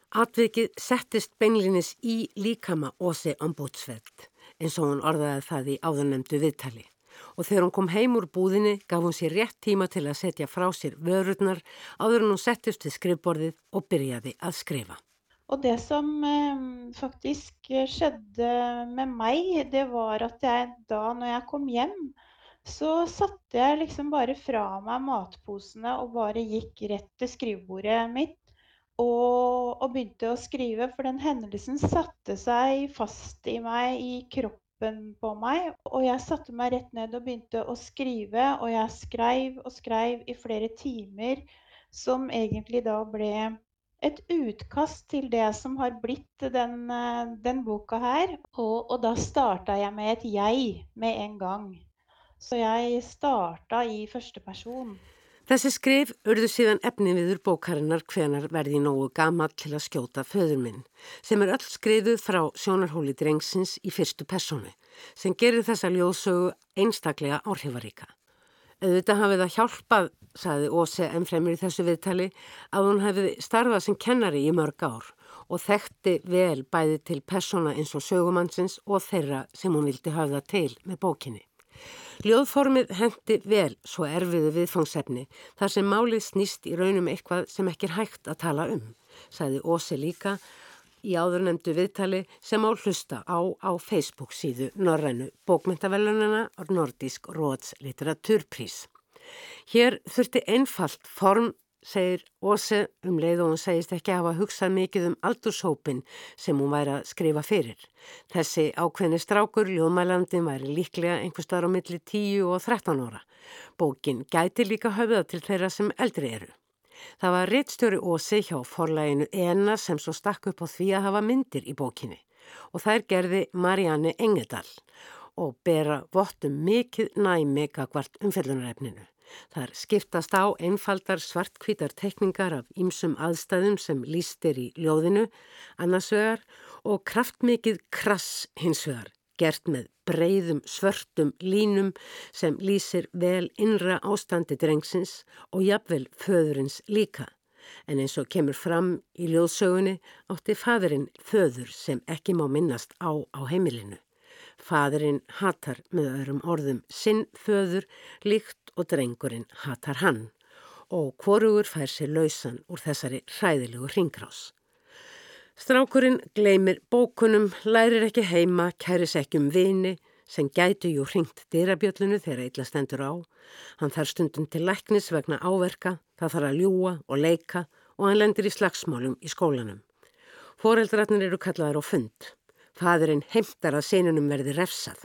Speaker 1: Atvikið settist beinlinis í líkama ósi ombútsveld eins og hún orðaði það í áðurnemdu viðtali og þegar hún kom heim úr búðinni gaf hún sér rétt tíma til að setja frá sér vörurnar áður en hún settist við skrifborðið og byrjaði að skrifa.
Speaker 4: Og det som eh, faktisk skjedde med meg, det var at jeg da når jeg kom hjem, så satte jeg liksom bare fra meg matposene og bare gikk rett til skrivebordet mitt. Og, og begynte å skrive, for den hendelsen satte seg fast i meg i kroppen kroppen på meg. Og jeg satte meg rett ned og begynte å skrive, og jeg skrev og skrev i flere timer, som egentlig da ble et utkast til det som har blitt den, eh, den boka her. Og, og da starta jeg med et jeg med en gang. Så jeg starta i første person.
Speaker 1: Þessi skrif urðu síðan efni viður bókarinnar hvenar verði nógu gamall til að skjóta föður minn sem er öll skrifuð frá sjónarhóli drengsins í fyrstu personu sem gerir þessa ljóðsögu einstaklega áhrifaríka. Auðvitað hafið það hjálpað, saði Óse ennfremur í þessu viðtali, að hún hefði starfað sem kennari í mörg ár og þekkti vel bæði til persóna eins og sögumannsins og þeirra sem hún vildi hafa það til með bókinni. Ljóðformið hendi vel svo erfiðu viðfangsefni þar sem málið snýst í raunum eitthvað sem ekki er hægt að tala um, sagði Óse líka í áðurnemdu viðtali sem á hlusta á á Facebook síðu Norrænu bókmyndavelunina og Nordisk Róts litteratúrprís. Hér þurfti einfalt form segir Óse um leið og hún segist ekki hafa hugsað mikið um aldurshópin sem hún væri að skrifa fyrir. Þessi ákveðni strákur, Ljóðmælandin, væri líklega einhver starf á milli 10 og 13 óra. Bókin gæti líka höfða til þeirra sem eldri eru. Það var reittstjóri Ósi hjá forlæginu Ena sem svo stakk upp á því að hafa myndir í bókinni og þær gerði Marianne Engedal og bera vottum mikið næmi kakvart umfellunarefninu. Þar skiptast á einfaldar svartkvítar tekningar af ýmsum aðstæðum sem lístir í ljóðinu, annarsvegar og kraftmikið krass hinsvegar, gert með breyðum svörtum línum sem lýsir vel innra ástandi drengsins og jafnvel föðurins líka. En eins og kemur fram í ljóðsögunni átti fadurinn föður sem ekki má minnast á á heimilinu. Fadurinn hatar með öðrum orðum sinn föður líkt og drengurinn hatar hann og hvorugur fær sér lausan úr þessari hræðilegu ringgrás. Strákurinn gleymir bókunum, lærir ekki heima, kæris ekki um vini sem gætu jú hringt dyrabjöllunu þegar eitthvað stendur á. Hann þarf stundum til læknis vegna áverka, það þarf að ljúa og leika og hann lendir í slagsmálum í skólanum. Fóreldratnir eru kallaðar á fund. Fadurinn heimtar að senunum verði refsað.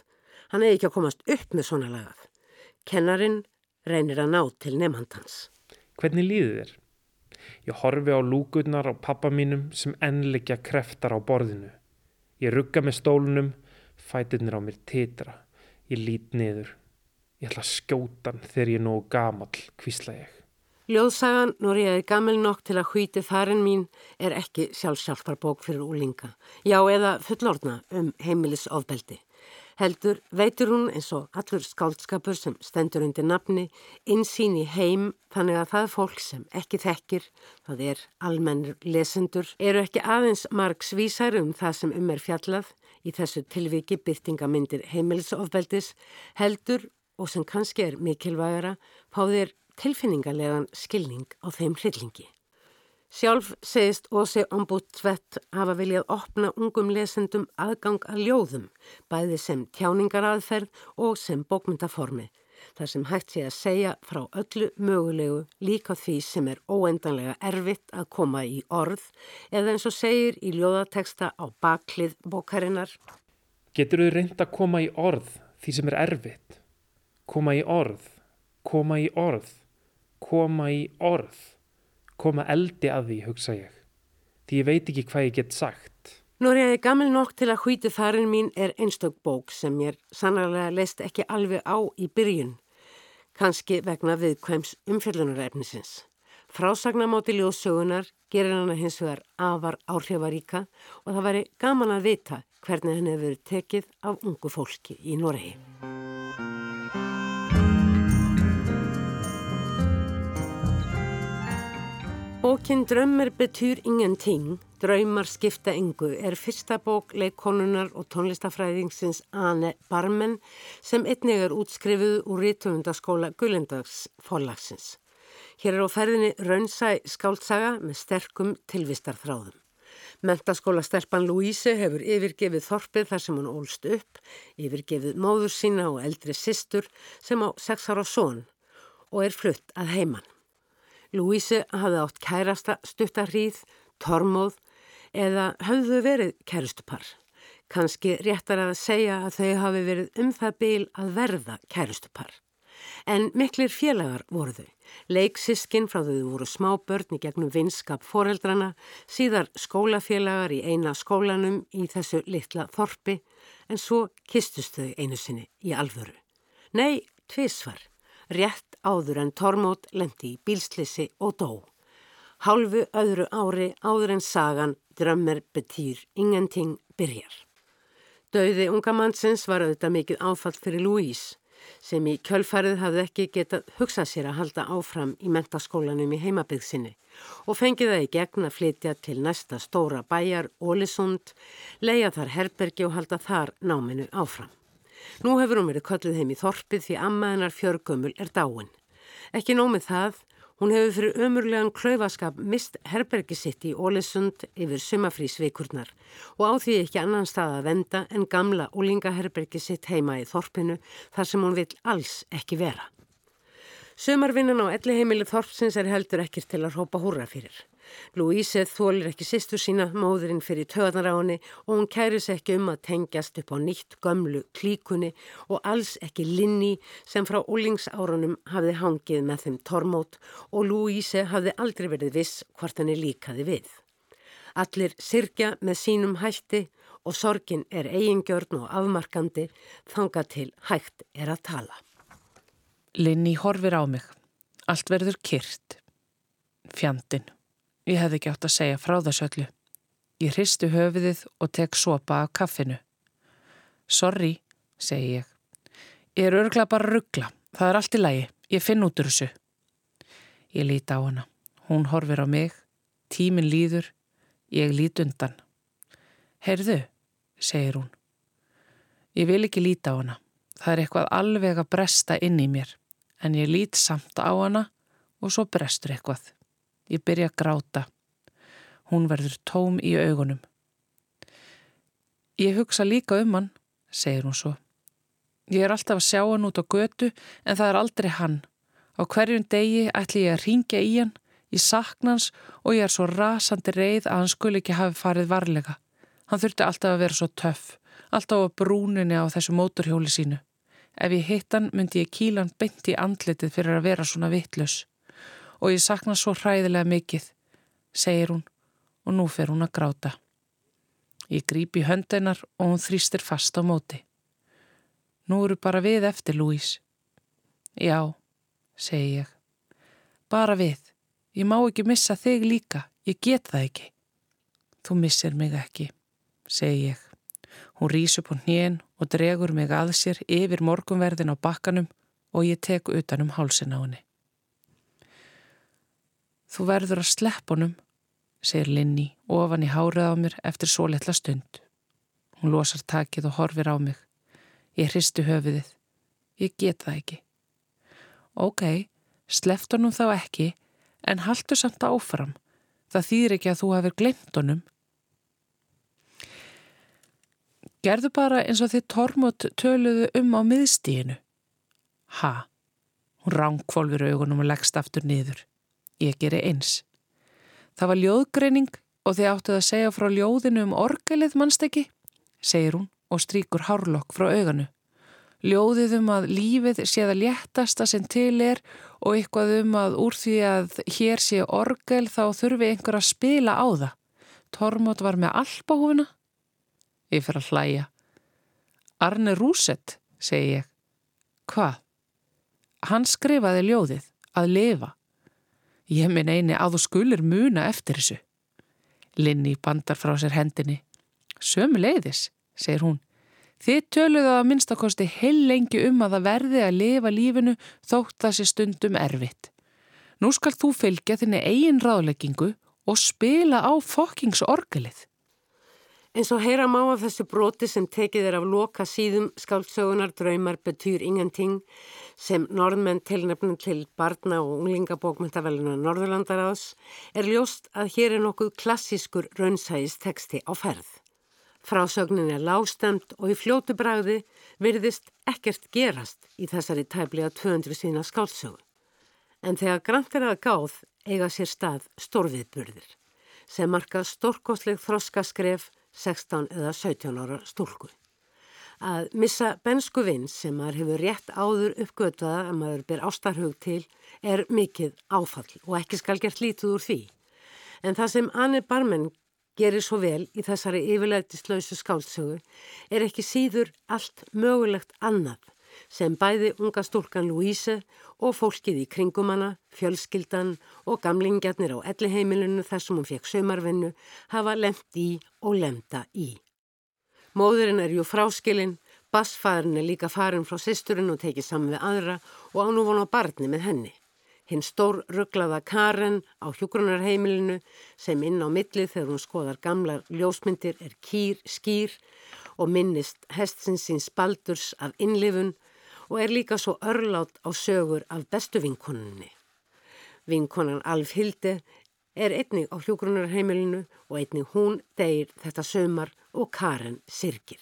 Speaker 1: Hann eða ekki að komast upp með svona lagað. Kennarin reynir að ná til nefnhandans.
Speaker 3: Hvernig líður þér? Ég horfi á lúkurnar á pappa mínum sem ennleikja kreftar á borðinu. Ég rugga með stólunum, fætirnir á mér titra. Ég lít niður. Ég ætla að skjóta hann þegar ég er nógu gamall, kvísla ég.
Speaker 1: Ljóðsagan, nú er ég gammel nokk til að hvíti farin mín, er ekki sjálfsjálfarbók fyrir úlinga. Já, eða fullorna um heimilisofbeldi. Heldur veitur hún eins og allur skáldskapur sem stendur undir nafni, insýn í heim þannig að það fólk sem ekki þekkir, það er almennur lesendur, eru ekki aðeins marg svísar um það sem um er fjallað í þessu tilviki byrtingamindir heimilisofbeldis, heldur og sem kannski er mikilvægara, fá þér tilfinningarlegan skilning á þeim hryllingi. Sjálf segist Ósi Ombudsvett hafa viljað opna ungum lesendum aðgang að ljóðum, bæði sem tjáningaraðferð og sem bókmyndaformi, þar sem hægt sé að segja frá öllu mögulegu líka því sem er óendanlega erfitt að koma í orð eða eins og segir í ljóðateksta á baklið bókarinnar.
Speaker 3: Getur þau reynd að koma í orð því sem er erfitt? Koma í orð, koma í orð koma í orð, koma eldi að því, hugsa ég. Því ég veit ekki hvað ég get sagt.
Speaker 1: Nú er ég gamil nokk til að hvíti þarinn mín er einstök bók sem ég sannarlega leist ekki alveg á í byrjun, kannski vegna viðkvæms umfjöldunaræfnisins. Frásagnamáti ljósögunar gerir hana hins vegar afar áhrifaríka og það væri gaman að vita hvernig henni hefur tekið af ungu fólki í Noregi. Bókin Drömmar betyr ingenting, Draumar skipta engu er fyrsta bók leikkonunar og tónlistafræðingsins Ane Barmen sem einnig er útskrifuð úr rítumundaskóla Gullendags forlagsins. Hér er á ferðinni raunsæ skáltsaga með sterkum tilvistarþráðum. Mentaskóla stelpan Louise hefur yfirgefið þorpið þar sem hún ólst upp, yfirgefið móður sína og eldri sistur sem á sex ára són og er flutt að heimann. Lúísi hafði átt kærasta stuttarhríð, tormóð eða höfðu verið kærustupar. Kanski réttar að segja að þau hafi verið um það byl að verða kærustupar. En miklir félagar voru þau. Leiksiskin frá þau voru smábörn í gegnum vinskap foreldrana, síðar skólafélagar í eina skólanum í þessu litla þorpi, en svo kistust þau einu sinni í alvöru. Nei, tvísvar rétt áður en Tormót lendi í bílslissi og dó. Hálfu öðru ári áður en sagan drömmir betýr ingenting byrjar. Dauði unga mannsins var auðvitað mikið áfall fyrir Louise sem í kjölfarið hafði ekki getað hugsað sér að halda áfram í mentaskólanum í heimabygðsinni og fengið það í gegn að flytja til næsta stóra bæjar, Ólisund, leia þar herbergi og halda þar náminu áfram. Nú hefur hún verið kölluð heim í þorpið því amma hennar fjörgömmul er dáin. Ekki nómið það, hún hefur fyrir ömurlegan klöfaskap mist herbergi sitt í Ólesund yfir sumafrísveikurnar og á því ekki annan stað að venda en gamla úlingaherbergi sitt heima í þorpinu þar sem hún vil alls ekki vera. Sumarvinnan á elliheimili Þorpsins er heldur ekkir til að rópa húra fyrir. Louise þólir ekki sýstu sína, móðurinn fyrir henni og hún kæri sér ekki um að tengjast upp á nýtt gömlu klíkunni og alls ekki Linni sem frá ólingsárunum hafði hangið með þeim tormót og Louise hafði aldrei verið viss hvort henni líkaði við. Allir sirkja með sínum hætti og sorgin er eigingjörn og afmarkandi þanga til hægt er að tala.
Speaker 5: Linni horfir á mig. Allt verður kyrt. Fjandin. Ég hefði ekki átt að segja frá þessu öllu. Ég hristu höfiðið og tek sopa af kaffinu. Sorry, segi ég. Ég er örgla bara ruggla. Það er allt í lægi. Ég finn út úr þessu. Ég líti á hana. Hún horfir á mig. Tímin líður. Ég lít undan. Heyrðu, segir hún. Ég vil ekki líti á hana. Það er eitthvað alveg að bresta inn í mér. En ég lít samt á hana og svo brestur eitthvað. Ég byrja að gráta. Hún verður tóm í augunum. Ég hugsa líka um hann, segir hún svo. Ég er alltaf að sjá hann út á götu en það er aldrei hann. Á hverjum degi ætli ég að ringja í hann, ég sakna hans og ég er svo rasandi reið að hann skul ekki hafi farið varlega. Hann þurfti alltaf að vera svo töff, alltaf á brúninni á þessu móturhjóli sínu. Ef ég hitt hann myndi ég kíla hann beint í andlitið fyrir að vera svona vittlus og ég sakna svo hræðilega mikið, segir hún og nú fer hún að gráta. Ég gríp í höndennar og hún þrýstir fast á móti. Nú eru bara við eftir, Lúís. Já, segi ég. Bara við. Ég má ekki missa þig líka. Ég get það ekki. Þú missir mig ekki, segi ég. Hún rýs upp á hnén og dregur mig að sér yfir morgunverðin á bakkanum og ég tek utanum hálsin á henni. Þú verður að slepp honum, segir Linni ofan í hárið á mér eftir svo litla stund. Hún losar takið og horfir á mig. Ég hristu höfuðið. Ég get það ekki. Ok, sleft honum þá ekki, en haldu samt áfram. Það þýðir ekki að þú hefur glemt honum. Gerðu bara eins og þið tormot töluðu um á miðstíinu. Ha, hún ránkvolfur augunum og leggst aftur niður. Ég geri eins. Það var ljóðgreining og þið áttuð að segja frá ljóðinu um orgelið mannstekki, segir hún og stríkur hárlokk frá auganu. Ljóðið um að lífið sé það léttasta sem til er og eitthvað um að úr því að hér sé orgel þá þurfi einhver að spila á það. Tormot var með alpahúfuna. Ég fer að hlæja. Arne Rúsett, segi ég. Hvað? Hann skrifaði ljóðið að lifa. Ég minn eini að þú skulir muna eftir þessu. Linni bandar frá sér hendinni. Sömu leiðis, segir hún. Þið töluðu að minnstakosti heil lengi um að það verði að lifa lífinu þótt það sé stundum erfitt. Nú skal þú fylgja þinni eigin ráðleggingu og spila á fokkingsorgelið.
Speaker 1: En svo heyra má af þessu broti sem tekið er af loka síðum skáldsögunar draumar betýr ingenting sem norðmenn tilnefnum til barna og unglingabókmyndaveluna Norðurlandaráðs er ljóst að hér er nokkuð klassískur raunsæðis teksti á ferð. Frásögnin er lágstemt og í fljótu bræði virðist ekkert gerast í þessari tæbliða 200 sína skáldsögu. En þegar grant er að gáð eiga sér stað stórviðburðir sem marka stórkosleg þroskaskref 16 eða 17 ára stúlku. Að missa bensku vinn sem maður hefur rétt áður uppgötaða að maður ber ástarhug til er mikið áfall og ekki skal gert lítið úr því. En það sem Anne Barmen gerir svo vel í þessari yfirleitislausu skálsögu er ekki síður allt mögulegt annað sem bæði unga stúlkan Louise og fólkið í kringum hana, fjölskyldan og gamlingjarnir á elliheimilinu þar sem hún fekk sömarvinnu hafa lemt í og lemta í. Móðurinn er ju fráskilinn, bassfæðurinn er líka farin frá sýsturinn og tekið saman við aðra og á nú vona barni með henni. Hinn stór rugglaða Karen á hjógrunarheimilinu sem inn á millið þegar hún skoðar gamlar ljósmyndir er kýr, skýr og minnist hestsinsins baldurs af innlifun og er líka svo örlátt á sögur af bestu vinkonunni. Vinkonan Alf Hilde er einnig á hjógrunarheimilinu og einnig hún deyir þetta sömar og Karen sirkir.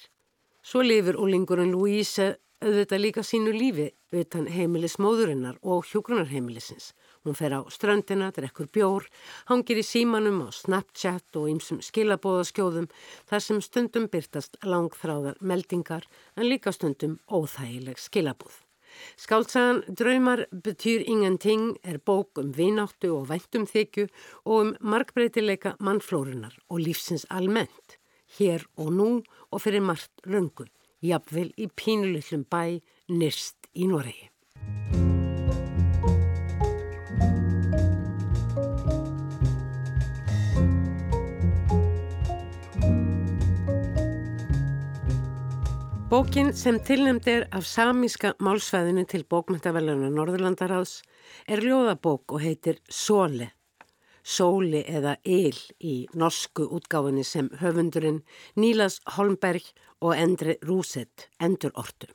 Speaker 1: Svo lifur úlingurinn Louise auðvitað líka sínu lífi utan heimilis móðurinnar og hjógrunarheimilisins. Hún fer á ströndina, drekkur bjór, hangir í símanum á Snapchat og ýmsum skilabóðaskjóðum þar sem stundum byrtast langþráðar meldingar en líka stundum óþægileg skilabóð. Skáltsagan Draumar betýr ingenting er bók um vináttu og væntumþykju og um markbreytileika mannflórunar og lífsins almennt, hér og nú og fyrir margt löngu, jafnvel í pínulillum bæ nyrst í Noregi. Bókin sem tilnæmt er af samíska málsvæðinu til bókmyndaveluna Norðurlandaráðs er ljóðabók og heitir Sóle, Sóli eða Eil í norsku útgáfinni sem höfundurinn Nílas Holmberg og Endre Rúsett endur ortu.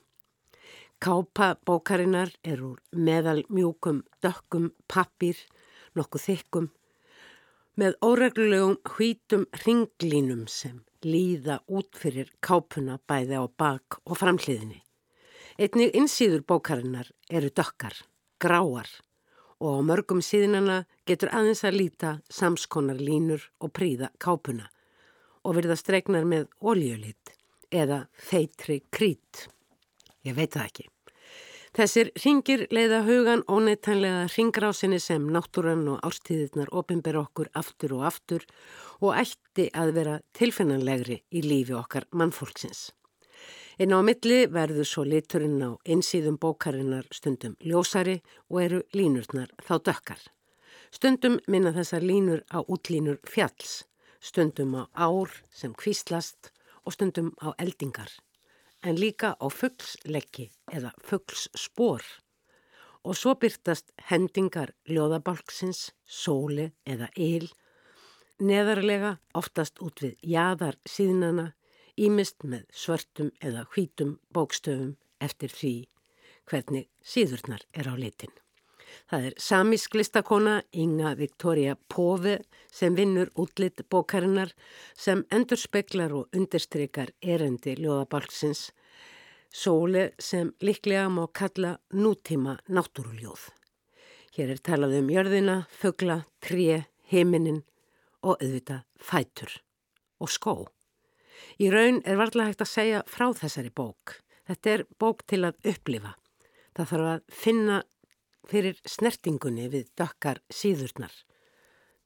Speaker 1: Kápa bókarinnar er úr meðal mjúkum, dökkum, pappir, nokkuð þykkum, með óreglulegum hvítum ringlínum sem líða út fyrir kápuna bæði á bak og framhliðinni. Einnig insýður bókarinnar eru dökkar, gráar og á mörgum síðinana getur aðeins að líta samskonar línur og príða kápuna og verða stregnar með ólíulit eða feitri krít. Ég veit það ekki. Þessir ringir leiða hugan óneittænlega ringrásinni sem náttúran og árstíðirnar opimber okkur aftur og aftur og ætti að vera tilfinnanlegri í lífi okkar mannfólksins. Inn á milli verður svo liturinn á einsýðum bókarinnar stundum ljósari og eru línurnar þá dökkar. Stundum minna þessar línur á útlínur fjalls, stundum á ár sem kvíslast og stundum á eldingar en líka á fuggslekki eða fuggssspor og svo byrtast hendingar ljóðabalksins, sóli eða yl, neðarlega oftast út við jæðar síðnana, ímist með svörtum eða hvítum bókstöfum eftir því hvernig síðurnar er á litin. Það er samísk listakona Inga Victoria Pove sem vinnur útlitt bókarinnar sem endur speklar og undirstrykar erendi ljóðabalksins sóle sem liklega má kalla nútíma náttúruljóð. Hér er talað um jörðina, fögla, tré, heiminin og auðvita fætur og skó. Í raun er varlega hægt að segja frá þessari bók. Þetta er bók til að upplifa. Það þarf að finna fyrir snertingunni við dökkar síðurnar,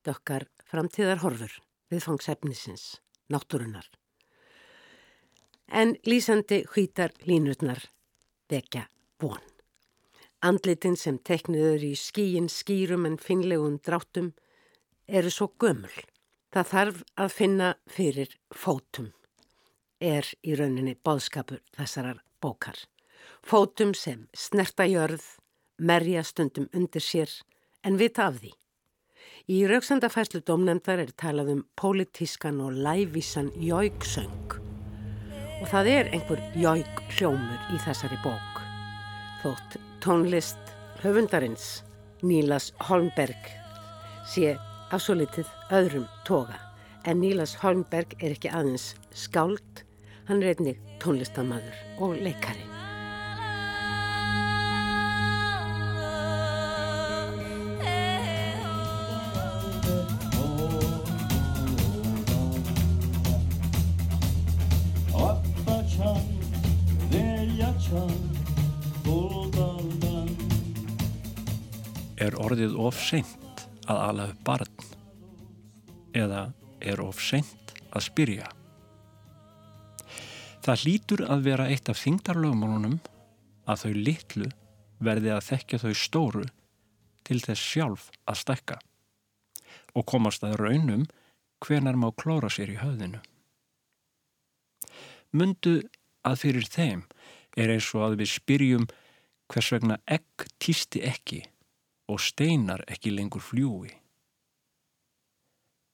Speaker 1: dökkar framtíðarhorfur við fangsefnisins, náttúrunar. En lýsandi hvítar línutnar vekja von. Andlitin sem tekniður í skíin skýrum en finlegum dráttum eru svo gömul. Það þarf að finna fyrir fótum, er í rauninni bóðskapur þessarar bókar. Fótum sem snerta jörð, merja stundum undir sér en vita af því. Í rauksandafæslu domnefndar er talað um pólitískan og lævísan jóiksöng og það er einhver jóik hljómur í þessari bók. Þótt tónlist höfundarins Nílas Holmberg sé afsólitið öðrum toga en Nílas Holmberg er ekki aðeins skáld, hann er einnig tónlistamadur og leikari.
Speaker 6: Orðið of seint að ala upp barn? Eða er of seint að spyrja? Það hlýtur að vera eitt af þingdarlögmálunum að þau litlu verði að þekkja þau stóru til þess sjálf að stekka og komast að raunum hvenar má klóra sér í höfðinu. Mundu að fyrir þeim er eins og að við spyrjum hvers vegna egg týsti ekki og steinar ekki lengur fljúi.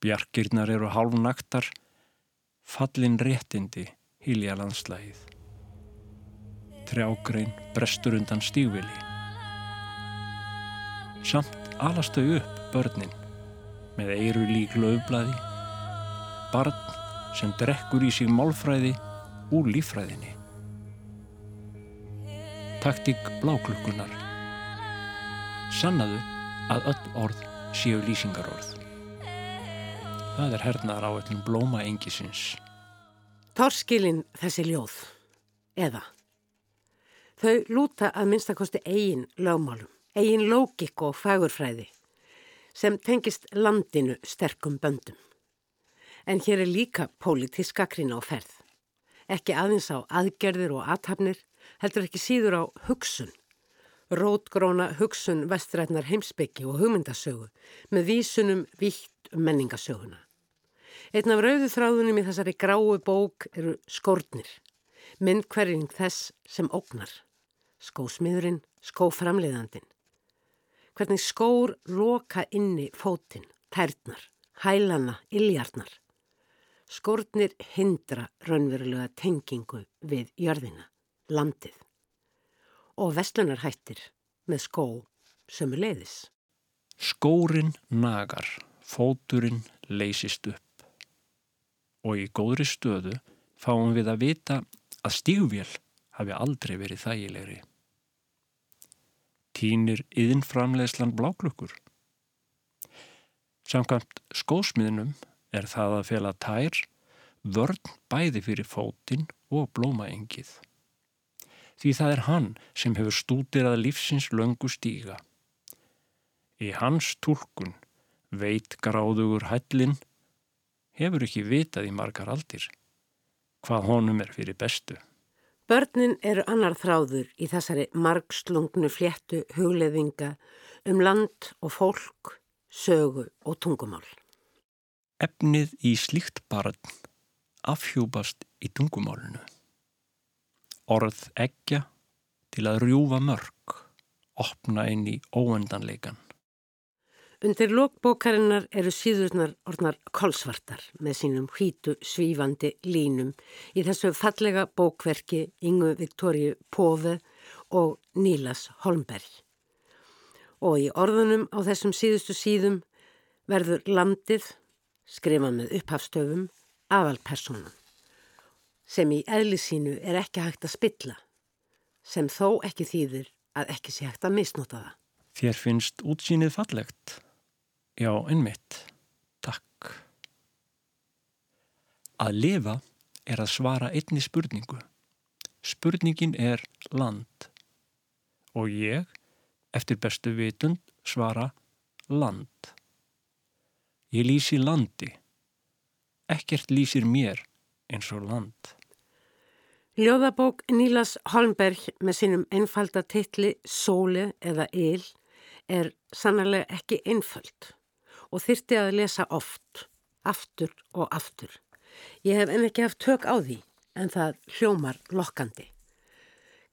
Speaker 6: Bjarkirnar eru hálfnaktar, fallin réttindi hilja landslægið. Trjágrein brestur undan stígvili. Samt alast þau upp börnin með eiru lík löfblæði, barn sem drekkur í sig málfræði úr lífræðinni. taktík bláklukkunar. Sannaðu að öll orð séu lýsingarorð. Það er hernaðar á öllum blóma engisins.
Speaker 1: Torskilin þessi ljóð, eða. Þau lúta að minnstakosti eigin lögmálum, eigin lógik og fagurfræði sem tengist landinu sterkum böndum. En hér er líka pólitísk akrin á ferð. Ekki aðeins á aðgerðir og athafnir, heldur ekki síður á hugsun. Rótgróna hugsun vestrætnar heimsbyggi og hugmyndasögu með vísunum vítt um menningasöguna. Einn af rauðu þráðunum í þessari gráu bók eru skórnir, myndkverjing þess sem ógnar, skósmiðurinn, skóframleiðandin. Hvernig skór loka inni fótinn, tærtnar, hælana, illjarnar. Skórnir hindra raunverulega tengingu við jörðina, landið. Og vestlunarhættir með skó sömu leiðis.
Speaker 6: Skórin nagar, fóturinn leysist upp og í góðri stöðu fáum við að vita að stígvél hafi aldrei verið þægilegri. Tínir yðinframlegslan bláklukkur. Samkvæmt skósmiðnum er það að fela tær vörn bæði fyrir fótinn og blómaengið. Því það er hann sem hefur stútir að lífsins löngu stíga. Í hans tólkun veit gráðugur hællin hefur ekki vitað í margar aldir hvað honum er fyrir bestu.
Speaker 1: Börnin eru annar þráður í þessari margslungnu fléttu hugleðinga um land og fólk, sögu og tungumál.
Speaker 6: Efnið í slíkt barn afhjúpast í tungumálunu. Orð ekja til að rjúfa mörg, opna inn í óendanleikan.
Speaker 1: Undir lókbókarinnar eru síðurnar orðnar kolsvartar með sínum hvítu svífandi línum í þessu fallega bókverki Ingu Viktoríu Póve og Nílas Holmberg. Og í orðunum á þessum síðustu síðum verður landið, skrifað með upphafstöfum, aðalpersonum sem í eðli sínu er ekki hægt að spilla, sem þó ekki þýðir að ekki sé hægt að misnota það.
Speaker 6: Þér finnst útsýnið fallegt. Já, einmitt. Takk. Að lifa er að svara einni spurningu. Spurningin er land. Og ég, eftir bestu vitund, svara land. Ég lýsi landi. Ekkert lýsir mér eins og land.
Speaker 1: Ljóðabók Nílas Holmberg með sínum einfalda titli Sóli eða Íl er sannarlega ekki einföld og þyrti að lesa oft, aftur og aftur. Ég hef en ekki haft tök á því en það hljómar lokkandi.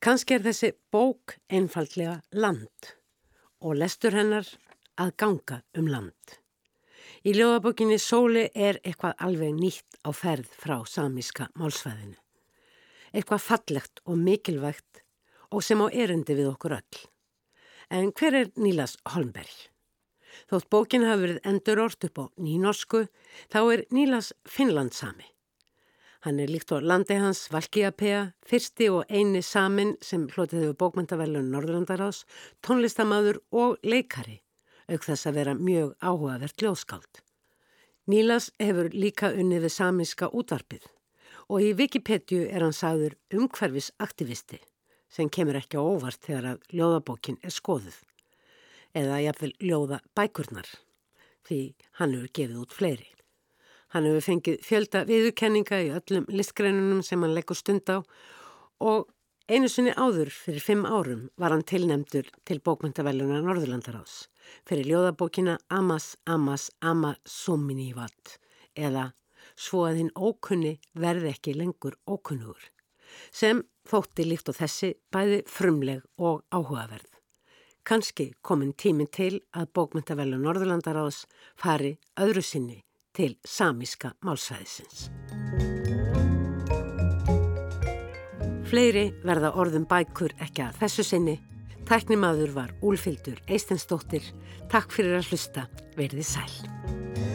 Speaker 1: Kanski er þessi bók einfallega land og lestur hennar að ganga um land. Í ljóðabókinni Sóli er eitthvað alveg nýtt á ferð frá samíska málsvæðinu. Eitthvað fallegt og mikilvægt og sem á erundi við okkur öll. En hver er Nílas Holmberg? Þótt bókin hafi verið endur orrt upp á nýnorsku, þá er Nílas Finnlandsami. Hann er líkt á landi hans Valkiapea, fyrsti og eini samin sem hlotið hefur bókmyndavelun Norðurlandarás, tónlistamadur og leikari, auk þess að vera mjög áhugavert ljóskáld. Nílas hefur líka unnið við samiska útvarpið og í Wikipedia er hann sagður umhverfisaktivisti sem kemur ekki á óvart þegar að ljóðabókin er skoðuð eða jafnvel ljóða bækurnar því hann hefur gefið út fleiri. Hann hefur fengið fjölda viðurkenninga í öllum listgreinunum sem hann leggur stund á og einu sinni áður fyrir fimm árum var hann tilnemdur til bókmyndavellunar Norðurlandarás fyrir ljóðabókina Amas Amas Ama Suminivat eða Svo að hinn ókunni verði ekki lengur ókunnugur sem þótti líkt á þessi bæði frumleg og áhugaverð. Kanski komin tímin til að bókmyndavellu Norðurlandaráðs fari öðru sinni til samíska málsæðisins. Fleiri verða orðum bækur ekki að þessu sinni. Tæknimaður var Úlfildur Eistensdóttir. Takk fyrir að hlusta. Verði sæl.